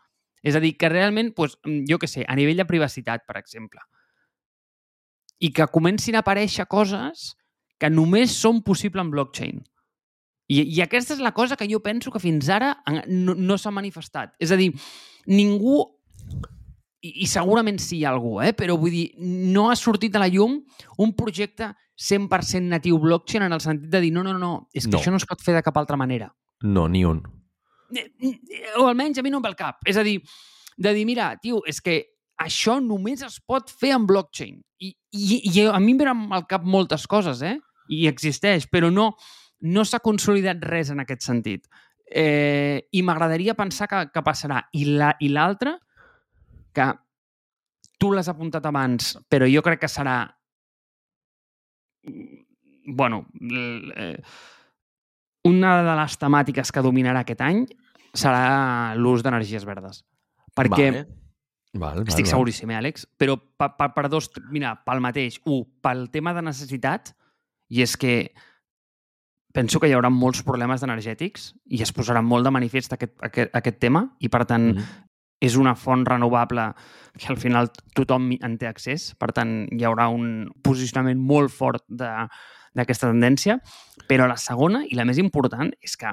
És a dir, que realment, doncs, jo què sé, a nivell de privacitat, per exemple, i que comencin a aparèixer coses que només són possibles en blockchain. I, I aquesta és la cosa que jo penso que fins ara no, no s'ha manifestat. És a dir, ningú, i, i segurament sí hi ha algú, eh? però vull dir, no ha sortit a la llum un projecte 100% natiu blockchain en el sentit de dir no, no, no, és que No. això no es pot fer de cap altra manera. No, ni un. Eh, eh, O almenys a mi no em ve al cap. És a dir, de dir, mira, tio, és que això només es pot fer en blockchain. I, i, i a mi em venen al cap moltes coses, eh? I existeix, però no, no s'ha consolidat res en aquest sentit. Eh, I m'agradaria pensar que, que passarà. I la- i l'altre, que tu l'has apuntat abans, però jo crec que serà bueno, eh, una de les temàtiques que dominarà aquest any serà l'ús d'energies verdes. Perquè Vale. Val, val, estic val. seguríssim, eh, Àlex? Però per, per, per dos... Mira, pel mateix. Un, pel tema de necessitat, i és que penso que hi haurà molts problemes energètics i es posarà molt de manifest aquest, aquest, aquest tema i, per tant, Mhm. és una font renovable que al final tothom en té accés. Per tant, hi haurà un posicionament molt fort de- d'aquesta tendència. Però la segona, i la més important, és que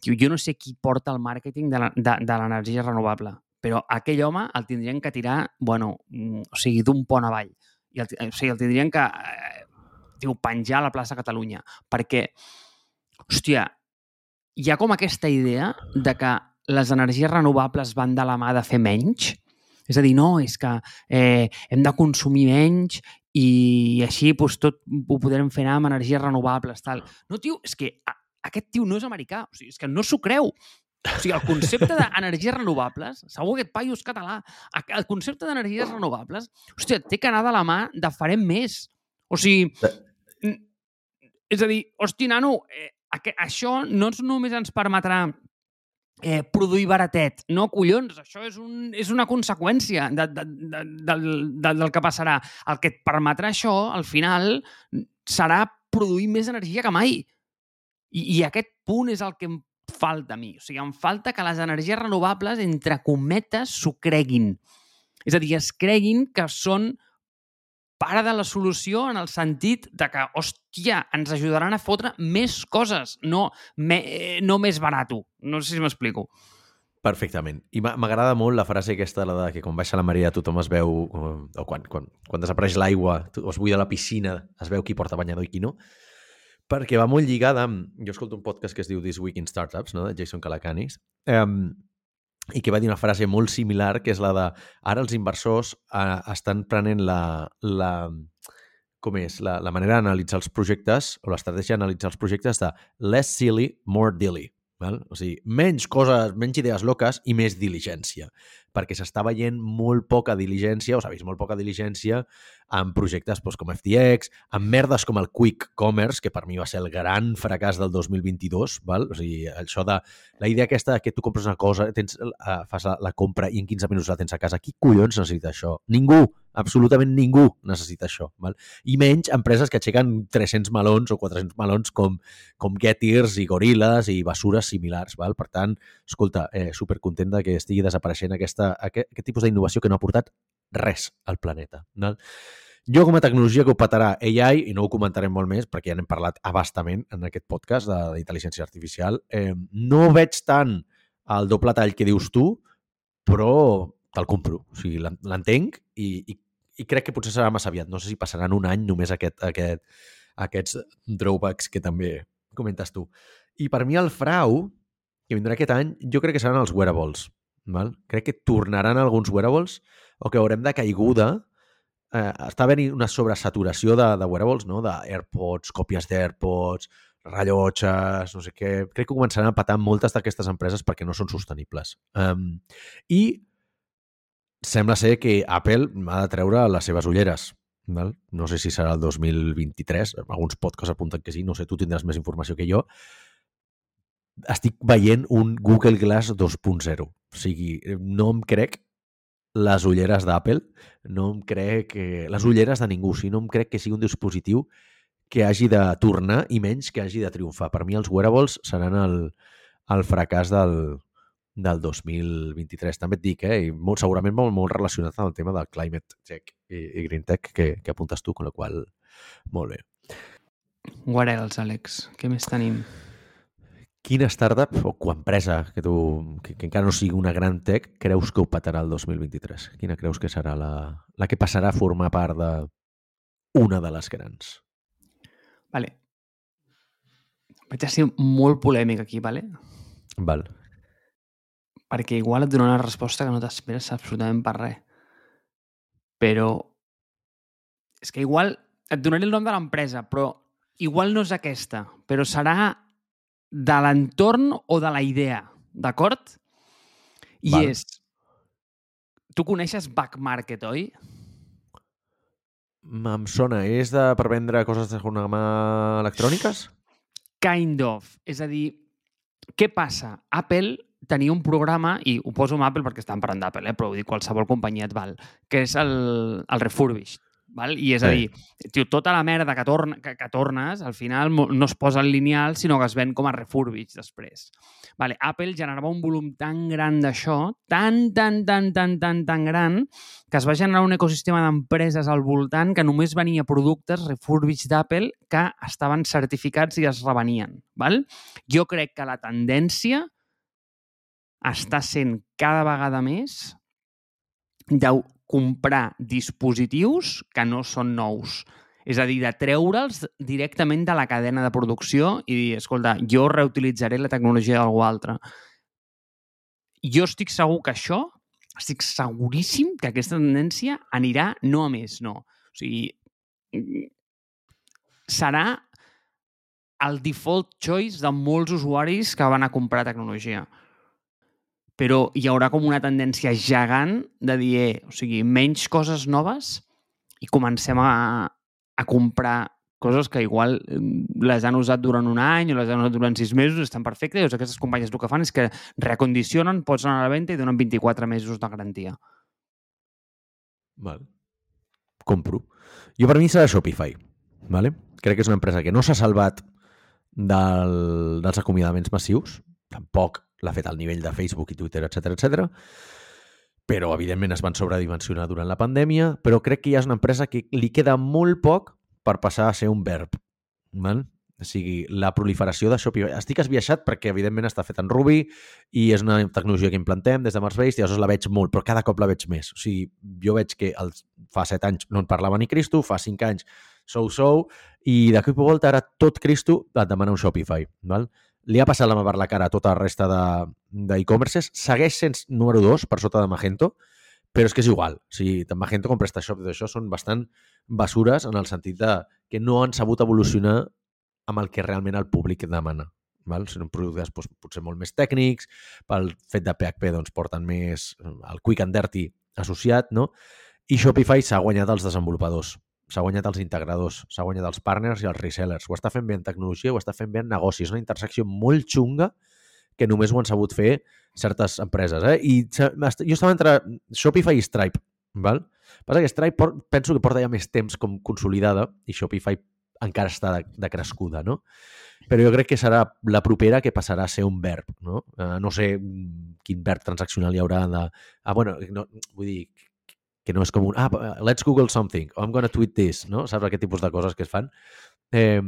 tio, jo no sé qui porta el màrqueting de l'energia renovable, però aquell home el tindrien que tirar, bueno, mm, o sigui, d'un pont avall. I el, o sigui, el tindrien que tio, penjar a la plaça Catalunya. Perquè, hòstia, hi ha com aquesta idea de que les energies renovables van de la mà de fer menys. És a dir, no, és que eh, hem de consumir menys i així doncs, tot ho podrem fer anar amb energies renovables. Tal. No, tio, és que a, aquest tio no és americà, o sigui, és que no s'ho creu. O sigui, el concepte d'energies renovables, segur que aquest paio és català, el concepte d'energies renovables, hòstia, té que anar de la mà de farem més. O sigui, és a dir, hosti, nano, eh, això no només ens permetrà eh, produir baratet. No, collons, això és, un, és una conseqüència de, de, de, del, del, del que passarà. El que et permetrà això, al final, serà produir més energia que mai. I, I aquest punt és el que em falta a mi. O sigui, em falta que les energies renovables, entre cometes, s'ho creguin. És a dir, es creguin que són part de la solució en el sentit de que, hòstia, ens ajudaran a fotre més coses, no, me, eh, no més barato. No sé si m'explico. Perfectament. I m'a- m'agrada molt la frase aquesta, la de que quan baixa la marea tothom es veu, o, o quan, quan, quan desapareix l'aigua o es buida la piscina, es veu qui porta banyador i qui no, perquè va molt lligada amb... Jo escolto un podcast que es diu This Week in Startups, no? de Jason Calacanis, um, i que va dir una frase molt similar, que és la de ara els inversors uh, estan prenent la, la, com és, la, la manera d'analitzar els projectes o l'estratègia d'analitzar els projectes de less silly, more dilly. Val? O sigui, menys coses, menys idees loques i més diligència. Perquè s'està veient molt poca diligència, o s'ha vist molt poca diligència en projectes doncs, com FTX, en merdes com el Quick Commerce, que per mi va ser el gran fracàs del 2022. Val? O sigui, això de la idea aquesta que tu compres una cosa, tens, uh, fas la, la compra i en 15 minuts la tens a casa. Qui collons necessita això? Ningú, absolutament ningú necessita això. Val? I menys empreses que aixequen 300 melons o 400 melons com, com Getters i Gorillas i bessures similars. Val? Per tant, escolta, eh, supercontent que estigui desapareixent aquesta, aquest, aquest tipus d'innovació que no ha portat res al planeta. Val? Jo, com a tecnologia que ho petarà AI, i no ho comentarem molt més perquè ja n'hem parlat abastament en aquest podcast d'intel·ligència artificial, eh, no veig tant el doble tall que dius tu, però te'l compro. O sigui, l'en- l'entenc i, i, i crec que potser serà massa aviat. No sé si passaran un any només aquest, aquest, aquests drawbacks que també comentes tu. I per mi el frau que vindrà aquest any, jo crec que seran els wearables. Val? Crec que tornaran alguns wearables o que haurem de caiguda eh, està havent una sobresaturació de, de wearables, no? d'AirPods, còpies d'AirPods, rellotges, no sé què. Crec que començaran a patar moltes d'aquestes empreses perquè no són sostenibles. Um, I sembla ser que Apple ha de treure les seves ulleres. Val? No sé si serà el 2023, alguns podcasts apunten que sí, no sé, tu tindràs més informació que jo. Estic veient un Google Glass 2.0. O sigui, no em crec les ulleres d'Apple, no em crec que... les ulleres de ningú, si no em crec que sigui un dispositiu que hagi de tornar i menys que hagi de triomfar. Per mi els wearables seran el, el fracàs del, del 2023. També et dic, eh? I molt, segurament molt, molt relacionat amb el tema del climate tech i, i green tech que, que apuntes tu, con la qual molt bé. What else, Àlex? Què més tenim? Quina startup o empresa que, tu, que, que encara no sigui una gran tech creus que ho patarà el 2023? Quina creus que serà la, la que passarà a formar part de una de les grans? Vale. Vaig a ser molt polèmic aquí, vale? Val. Perquè igual et donarà una resposta que no t'esperes absolutament per res. Però és que igual et donaré el nom de l'empresa, però igual no és aquesta, però serà de l'entorn o de la idea, d'acord? I Val. és... tu coneixes Back Market, oi? Em sona. És de, per vendre coses de segona mà electròniques? Kind of. És a dir, què passa? Apple tenia un programa, i ho poso amb Apple perquè estan parlant d'Apple, eh? però vull dir qualsevol companyia et val, que és el, el refurbished. Val? I és a dir, tio, tota la merda que, torna, que, que tornes, al final no es posa en lineal, sinó que es ven com a refurbished després. Vale, Apple generava un volum tan gran d'això, tan, tan, tan, tan, tan, tan gran, que es va generar un ecosistema d'empreses al voltant que només venia productes refurbished d'Apple que estaven certificats i es revenien. Val? Jo crec que la tendència està sent cada vegada més de comprar dispositius que no són nous. És a dir, de treure'ls directament de la cadena de producció i dir, escolta, jo reutilitzaré la tecnologia d'algú altre. Jo estic segur que això, estic seguríssim que aquesta tendència anirà no a més, no. O sigui, serà el default choice de molts usuaris que van a comprar tecnologia. Però hi haurà com una tendència gegant de dir, eh, o sigui, menys coses noves i comencem a, a comprar coses que igual mm, les han usat durant un any o les han usat durant sis mesos, estan perfectes, i aquestes companyes el que fan és que recondicionen, posen a la venda i donen 24 mesos de garantia. Val. Compro. Jo per mi serà Shopify. Vale? Crec que és una empresa que no s'ha salvat del, dels acomiadaments massius, tampoc l'ha fet al nivell de Facebook i Twitter, etc etc. però evidentment es van sobredimensionar durant la pandèmia, però crec que ja és una empresa que li queda molt poc per passar a ser un verb. Val? O sigui, la proliferació de Shopify... Estic esbiaixat perquè, evidentment, està fet en Ruby i és una tecnologia que implantem des de Mars Base i llavors la veig molt, però cada cop la veig més. O sigui, jo veig que els, fa set anys no en parlava ni Cristo, fa cinc anys sou-sou, i de cop i volta ara tot Cristo et demana un Shopify. Val? Li ha passat la mà per la cara a tota la resta d'e-commerces. Segueix sent número 2 per sota de Magento, però és que és igual. O sigui, tant Magento com PrestaShop d'això són bastant basures en el sentit de que no han sabut evolucionar amb el que realment el públic demana. Val? Són productes doncs, potser molt més tècnics, pel fet de PHP doncs, porten més el quick and dirty associat, no? I Shopify s'ha guanyat els desenvolupadors, s'ha guanyat els integradors, s'ha guanyat els partners i els resellers. Ho està fent bé en tecnologia, ho està fent bé en negoci. És una intersecció molt xunga que només ho han sabut fer certes empreses. Eh? I jo estava entre Shopify i Stripe, val? Passa que Stripe por, penso que porta ja més temps com consolidada i Shopify encara està de, de crescuda, no? Però jo crec que serà la propera que passarà a ser un verb, no? Uh, no sé quin verb transaccional hi haurà de... Ah, bueno, no, vull dir, que no és com un... Ah, let's Google something, o I'm gonna tweet this, no? Saps aquest tipus de coses que es fan? Eh,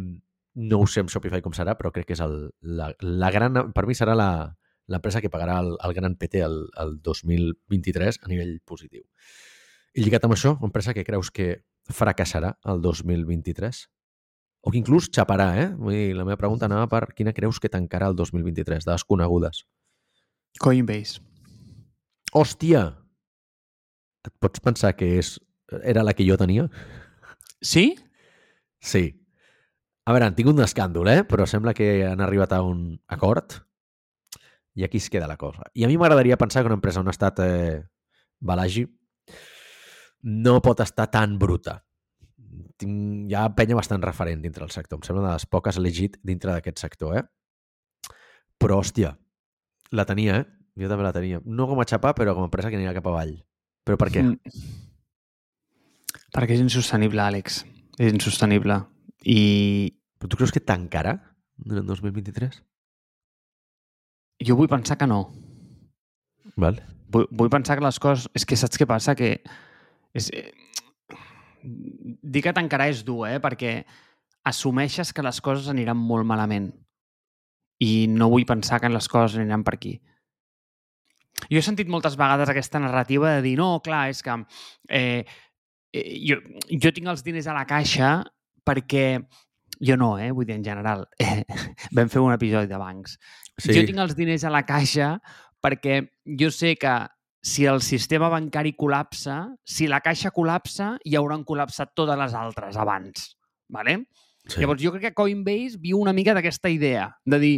no ho sé amb Shopify com serà, però crec que és el, la, la gran... Per mi serà la, l'empresa que pagarà el, el gran PT el, el 2023 a nivell positiu. I lligat amb això, empresa que creus que fracassarà el 2023? O que inclús xaparà, eh? Vull dir, la meva pregunta anava per quina creus que tancarà el 2023, de desconegudes. Coinbase. Hòstia! Et pots pensar que és, era la que jo tenia? Sí? Sí. A veure, han tingut un escàndol, eh? Però sembla que han arribat a un acord i aquí es queda la cosa. I a mi m'agradaria pensar que una empresa on ha estat eh, Balagi no pot estar tan bruta. Tinc, hi ha penya bastant referent dintre del sector. Em sembla de les poques legit dintre d'aquest sector, eh? Però, hòstia, la tenia, eh? Jo també la tenia. No com a xapar, però com a empresa que anirà cap avall. Però per què? Mm. Perquè és insostenible, Àlex. És insostenible. I... Però tu creus que tancarà en el 2023? Jo vull pensar que no. Val. Vull, vull pensar que les coses... És que saps què passa? Que és... Eh, dir que tancarà és dur, eh? Perquè assumeixes que les coses aniran molt malament. I no vull pensar que les coses aniran per aquí. Jo he sentit moltes vegades aquesta narrativa de dir no, clar, és que eh, eh, jo, jo tinc els diners a la caixa perquè jo no, eh? vull dir, en general. Eh, <laughs> vam fer un episodi de bancs. Sí. Jo tinc els diners a la caixa perquè jo sé que si el sistema bancari col·lapsa, si la caixa col·lapsa, hi hauran col·lapsat totes les altres abans. ¿vale? Sí. Llavors, jo crec que Coinbase viu una mica d'aquesta idea, de dir,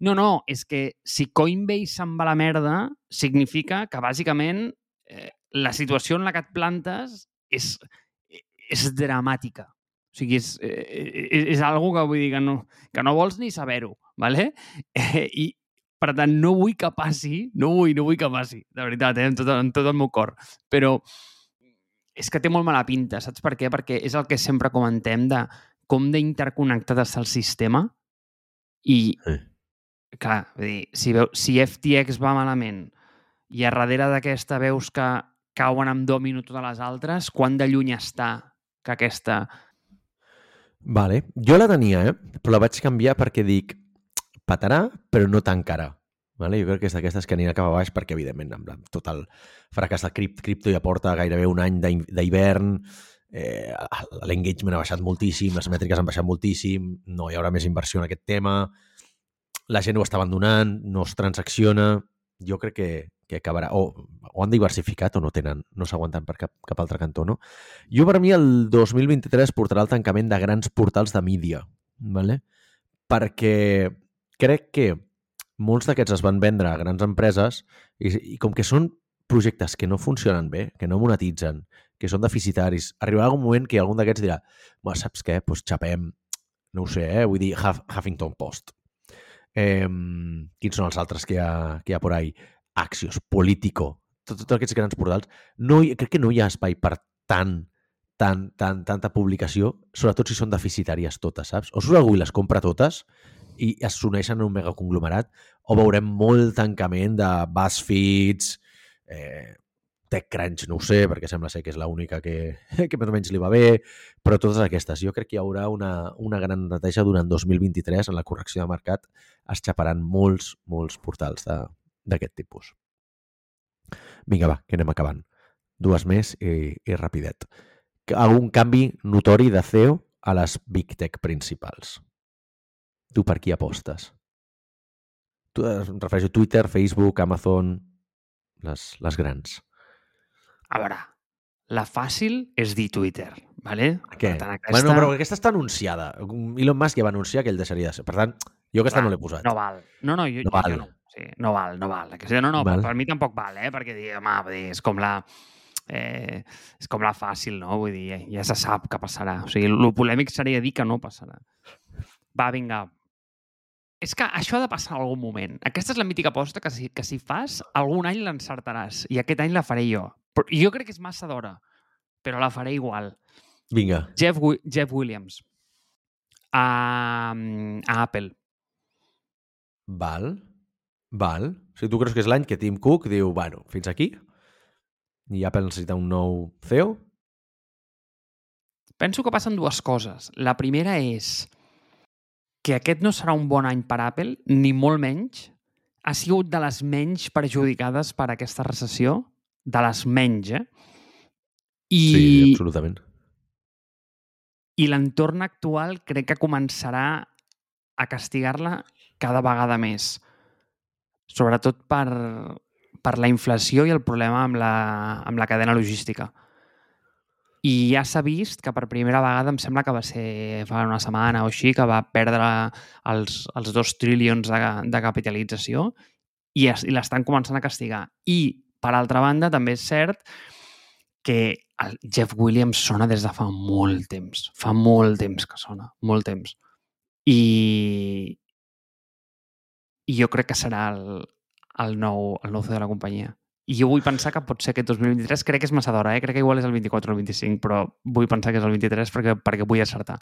no, no, és que si Coinbase se'n va la merda, significa que, bàsicament, eh, la situació en la que et plantes és, és dramàtica. O sigui, és, és, és algo que vull dir que no, que no vols ni saber-ho, ¿vale? Eh, I, per tant, no vull que passi, no vull, no vull que passi, de veritat, eh? amb, tot, amb tot el meu cor. Però és que té molt mala pinta, saps per què? Perquè és el que sempre comentem de com d'interconnectat està el sistema i, Sí. Clar, vull dir, si, veu, si FTX va malament i a darrere d'aquesta veus que cauen amb domino totes les altres, quan de lluny està que aquesta... Vale. Jo la tenia, eh? però la vaig canviar perquè dic patarà, però no tancarà. Vale? Jo crec que és d'aquestes que anirà cap a baix perquè, evidentment, amb tot el fracàs de cripto, cripto ja porta gairebé un any d'hi- d'hivern, eh, l'engagement ha baixat moltíssim, les mètriques han baixat moltíssim, no hi haurà més inversió en aquest tema, la gent ho està abandonant, no es transacciona, jo crec que, que acabarà, o, o han diversificat o no tenen, no s'aguanten per cap, cap altre cantó, no? Jo, per mi, el 2023 portarà el tancament de grans portals de mídia, ¿vale? perquè crec que molts d'aquests es van vendre a grans empreses i, i com que són projectes que no funcionen bé, que no monetitzen, que són deficitaris, arribarà algun moment que algun d'aquests dirà saps què? Pues xapem, no ho sé, eh? vull dir Huff, Huffington Post. Eh, quins són els altres que hi ha, que hi ha por ahí? Axios, Politico, tots tot aquests grans portals. No, hi- crec que no hi ha espai per tant tant, tant, tanta publicació, sobretot si són deficitàries totes, saps? O surt algú i les compra totes i es s'uneixen en un megaconglomerat, o veurem molt tancament de BuzzFeeds, eh, TechCrunch, no ho sé, perquè sembla ser que és l'única que, <laughs> que més o menys li va bé, però totes aquestes. Jo crec que hi haurà una, una gran neteja durant 2023 en la correcció de mercat. Es xaparan molts, molts portals d'aquest tipus. Vinga, va, que anem acabant. Dues més i, i rapidet algun canvi notori de CEO a les Big Tech principals. Tu per qui apostes? Tu, em refereixo a Twitter, Facebook, Amazon, les, les grans. A veure, la fàcil és dir Twitter, ¿vale? Què? Per tant, Aquesta... Bueno, però aquesta està anunciada. Elon Musk ja va anunciar que ell deixaria de ser. Per tant, jo aquesta Clar, no l'he posat. No val. No, no, jo No val. Jo no. Sí, no val, no val. Que, no, no, Val. per, per mi tampoc val, eh? Perquè dir, home, és com la... Eh, és com la fàcil, no? Vull dir, ja se sap que passarà. O sigui, el polèmic seria dir que no passarà. Va, vinga. És que això ha de passar en algun moment. Aquesta és la mítica aposta que si, que si fas, algun any l'encertaràs. I aquest any la faré jo. Però jo crec que és massa d'hora, però la faré igual. Vinga. Jeff, Wi- Jeff Williams. A, a Apple. Val. Val. O sigui, tu creus que és l'any que Tim Cook diu, bueno, fins aquí? I Apple necessita un nou CEO? Penso que passen dues coses. La primera és que aquest no serà un bon any per Apple, ni molt menys. Ha sigut de les menys perjudicades per aquesta recessió, de les menys, eh? I, Sí, absolutament. i l'entorn actual crec que començarà a castigar-la cada vegada més. Sobretot per, per la inflació i el problema amb la, amb la cadena logística. I ja s'ha vist que per primera vegada, em sembla que va ser fa una setmana o així, que va perdre els, els dos trilions de, de capitalització i, es, i l'estan començant a castigar. I, per altra banda, també és cert que el Jeff Williams sona des de fa molt temps. Fa molt temps que sona, molt temps. I, i jo crec que serà el, el, nou, el nou de la companyia. I jo vull pensar que pot ser aquest 2023, crec que és massa d'hora, eh? crec que igual és el 24 o el 25, però vull pensar que és el 23 perquè, perquè vull acertar.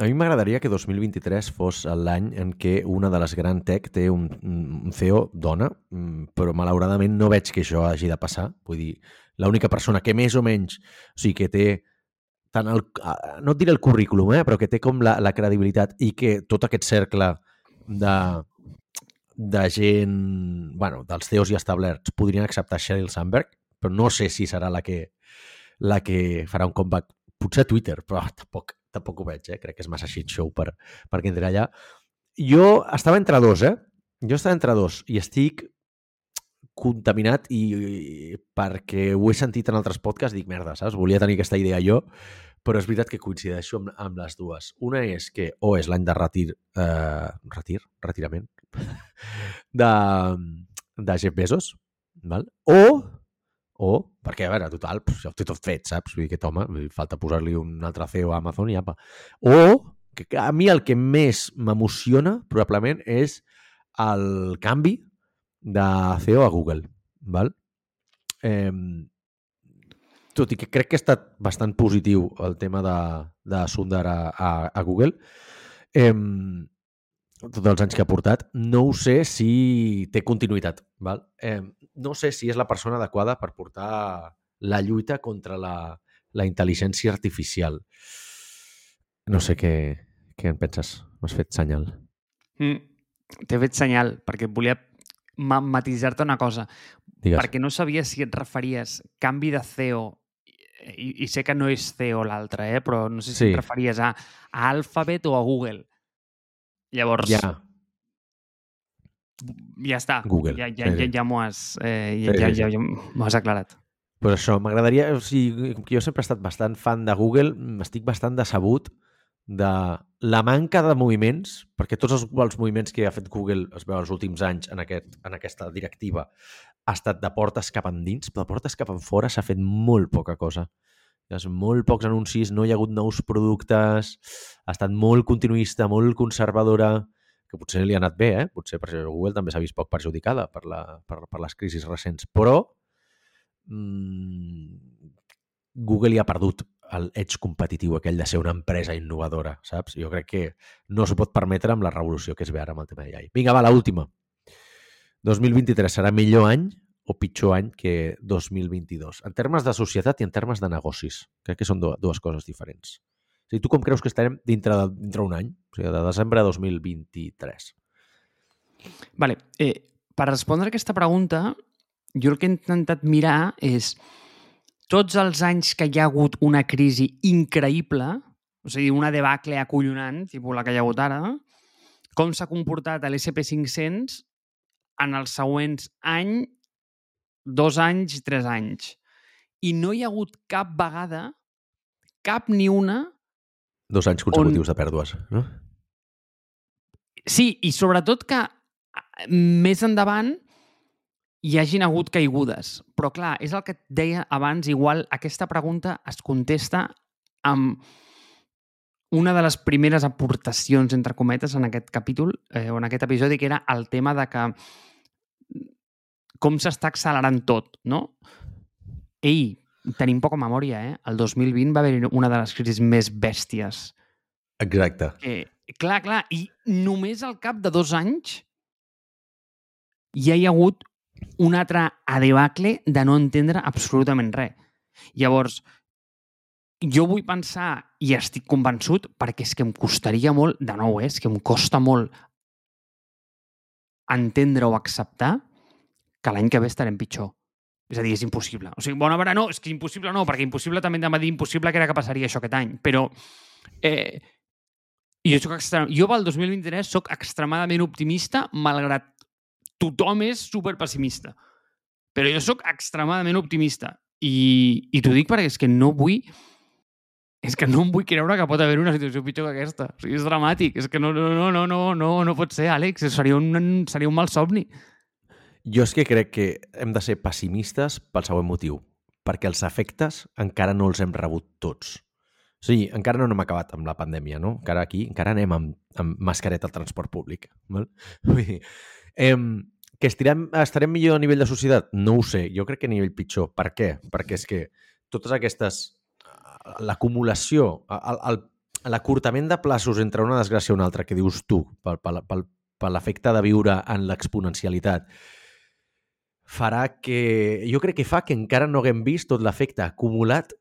A mi m'agradaria que 2023 fos l'any en què una de les gran tech té un, un CEO dona, mm, però malauradament no veig que això hagi de passar. Vull dir, l'única persona que més o menys, o sigui, que té tant el, no et diré el currículum, eh, però que té com la, la credibilitat i que tot aquest cercle de, de gent, bueno, dels CEOs ja establerts podrien acceptar Sheryl Sandberg, però no sé si serà la que, la que farà un comeback. Potser Twitter, però tampoc, tampoc ho veig, eh? crec que és massa shit show per, perquè entri allà. Jo estava entre dos, eh? Jo estava entre dos i estic contaminat i, i perquè ho he sentit en altres podcasts, dic, merda, saps? Volia tenir aquesta idea jo, però és veritat que coincideixo amb, amb les dues. Una és que o és l'any de retir, eh, retir, retirament, <laughs> de, de Jeff Bezos, val? o o, perquè, a veure, total, ja ho té tot fet, saps? Vull dir, aquest home, falta posar-li un altre CEO a Amazon i apa. O, que a mi el que més m'emociona, probablement, és el canvi de CEO a Google, val? Eh, tot i que crec que ha estat bastant positiu el tema de, de Sundar a, a, a Google, eh, tots els anys que ha portat, no ho sé si té continuïtat. Val? Eh, no sé si és la persona adequada per portar la lluita contra la, la intel·ligència artificial. No sé què, què en penses. M'has fet senyal. Mm. T'he fet senyal, perquè volia ma- matisar-te una cosa. Digues. Perquè no sabia si et referies canvi de CEO i, i sé que no és CEO l'altre, eh? però no sé si Sí. et referies a, a Alphabet o a Google. Llavors, Ja, ja està. Google, Ja, ja, sí, ja, ja m'ho has, eh, ja, ja, sí, sí. ja, ja has aclarat. Pues això, m'agradaria... O sigui, com que jo sempre he estat bastant fan de Google, estic bastant decebut de la manca de moviments, perquè tots els, els moviments que ha fet Google es veu els últims anys en, aquest, en aquesta directiva ha estat de portes cap endins, però de portes cap enfora s'ha fet molt poca cosa. Ha molt pocs anuncis, no hi ha hagut nous productes, ha estat molt continuista, molt conservadora, que potser li ha anat bé, eh? Potser per això Google també s'ha vist poc perjudicada per, la, per, per les crisis recents. Però mm, Google hi ha perdut el edge competitiu aquell de ser una empresa innovadora, saps? Jo crec que no s'ho pot permetre amb la revolució que es ve ara amb el tema d'AI. Vinga, va, la última. 2023 serà millor any o pitjor any que 2022? En termes de societat i en termes de negocis. Crec que són dues coses diferents. O sigui, tu com creus que estarem dintre de- dintre d'un any? O sigui, de desembre de 2023. Vale, eh, per respondre a aquesta pregunta, jo el que he intentat mirar és tots els anys que hi ha hagut una crisi increïble, o sigui, una debacle acollonant, tipus la que hi ha hagut ara, com s'ha comportat l'SP500 en els següents any, dos anys i tres anys. I no hi ha hagut cap vegada, cap ni una, Dos anys consecutius de pèrdues, no? Sí, i sobretot que a- més endavant hi hagin hagut caigudes. Però clar, és el que et deia abans, igual aquesta pregunta es contesta amb una de les primeres aportacions, entre cometes, en aquest capítol, eh, o en aquest episodi, que era el tema de que com s'està accelerant tot, no? Ei, tenim poca memòria, eh? El 2020 va haver una de les crisis més bèsties Exacte. Eh, clar, clar, i només al cap de dos anys ja hi ha hagut un altre adebacle de no entendre absolutament res. Llavors, jo vull pensar, i estic convençut, perquè és que em costaria molt, de nou, eh, és que em costa molt entendre o acceptar que l'any que ve estarem pitjor. És a dir, és impossible. O sigui, bona vera, no, és que impossible no, perquè impossible també em va dir impossible que era que passaria això aquest any. Però eh, jo, soc extrem... jo pel 2023 sóc extremadament optimista, malgrat tothom és super pessimista. Però jo sóc extremadament optimista. I, i t'ho dic perquè és que no vull és que no em vull creure que pot haver una situació pitjor que aquesta. O sigui, és dramàtic. És que no, no, no, no, no, no pot ser, Àlex. Seria un, seria un mal somni. Jo és que crec que hem de ser pessimistes pel següent motiu, perquè els efectes encara no els hem rebut tots. O sigui, encara no n'hem acabat amb la pandèmia, no? Encara aquí, encara anem amb, amb mascareta al transport públic. Val? <laughs> Vull dir, em, que estirem, estarem millor a nivell de societat? No ho sé, jo crec que a nivell pitjor. Per què? Perquè és que totes aquestes... L'acumulació, el, el, l'acurtament de plaços entre una desgràcia i una altra que dius tu, pel, pel, pel, per l'efecte de viure en l'exponencialitat, farà que... Jo crec que fa que encara no haguem vist tot l'efecte acumulat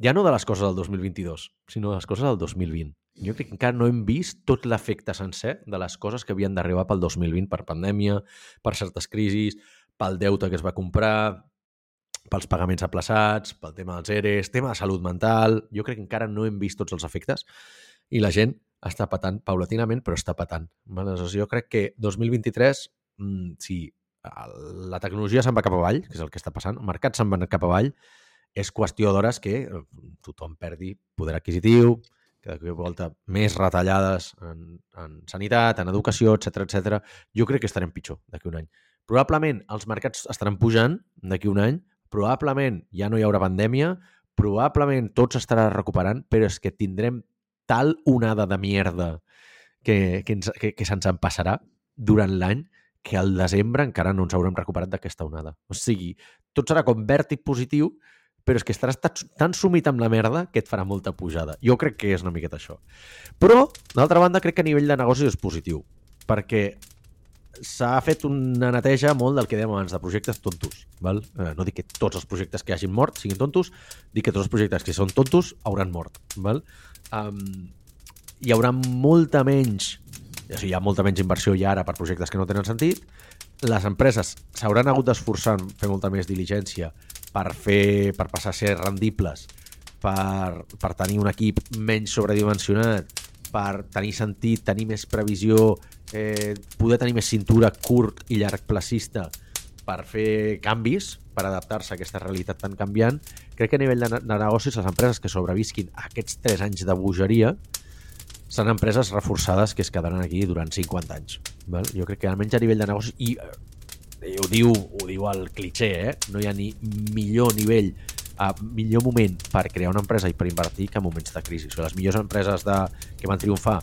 ja no de les coses del 2022, sinó de les coses del 2020. Jo crec que encara no hem vist tot l'efecte sencer de les coses que havien d'arribar pel 2020 per pandèmia, per certes crisis, pel deute que es va comprar, pels pagaments aplaçats, pel tema dels ERES, tema de salut mental... Jo crec que encara no hem vist tots els efectes i la gent està patant paulatinament, però està patant. Aleshores, jo crec que 2023, mm, si la tecnologia se'n va cap avall, que és el que està passant, el mercat se'n va cap avall, és qüestió d'hores que eh, tothom perdi poder adquisitiu, que de volta més retallades en, en sanitat, en educació, etc etc. Jo crec que estarem pitjor d'aquí un any. Probablement els mercats estaran pujant d'aquí un any, probablement ja no hi haurà pandèmia, probablement tots estarà recuperant, però és que tindrem tal onada de mierda que, que, ens, que, que se'ns en passarà durant l'any que al desembre encara no ens haurem recuperat d'aquesta onada. O sigui, tot serà com vèrtic positiu, però és que estaràs tan sumit amb la merda que et farà molta pujada. Jo crec que és una miqueta això. Però, d'altra banda, crec que a nivell de negoci és positiu, perquè s'ha fet una neteja molt del que dèiem abans, de projectes tontos. Val? Eh, no dic que tots els projectes que hagin mort siguin tontos, dic que tots els projectes que són tontos hauran mort. Val? Um, hi haurà molta menys o sigui, hi ha molta menys inversió ja ara per projectes que no tenen sentit. Les empreses s'hauran hagut d'esforçar en fer molta més diligència per, fer, per passar a ser rendibles, per, per tenir un equip menys sobredimensionat, per tenir sentit, tenir més previsió, eh, poder tenir més cintura curt i llarg placista per fer canvis, per adaptar-se a aquesta realitat tan canviant, crec que a nivell de, de negocis les empreses que sobrevisquin aquests 3 anys de bogeria seran empreses reforçades que es quedaran aquí durant 50 anys. Val? Jo crec que almenys a nivell de negocis, i eh, ho diu, ho diu el cliché, eh? no hi ha ni millor nivell a millor moment per crear una empresa i per invertir que en moments de crisi. O sigui, les millors empreses de, que van triomfar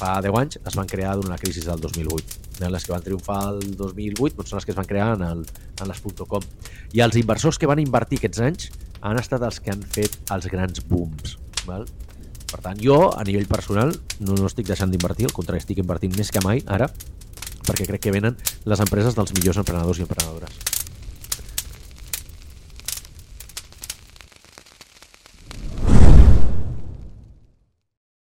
fa 10 anys es van crear durant la crisi del 2008. Les que van triomfar el 2008 doncs són les que es van crear en, el, en les .com. I els inversors que van invertir aquests anys han estat els que han fet els grans booms. Val? Per tant, jo, a nivell personal, no, no estic deixant d'invertir, al contrari, estic invertint més que mai ara, perquè crec que venen les empreses dels millors emprenedors i emprenedores.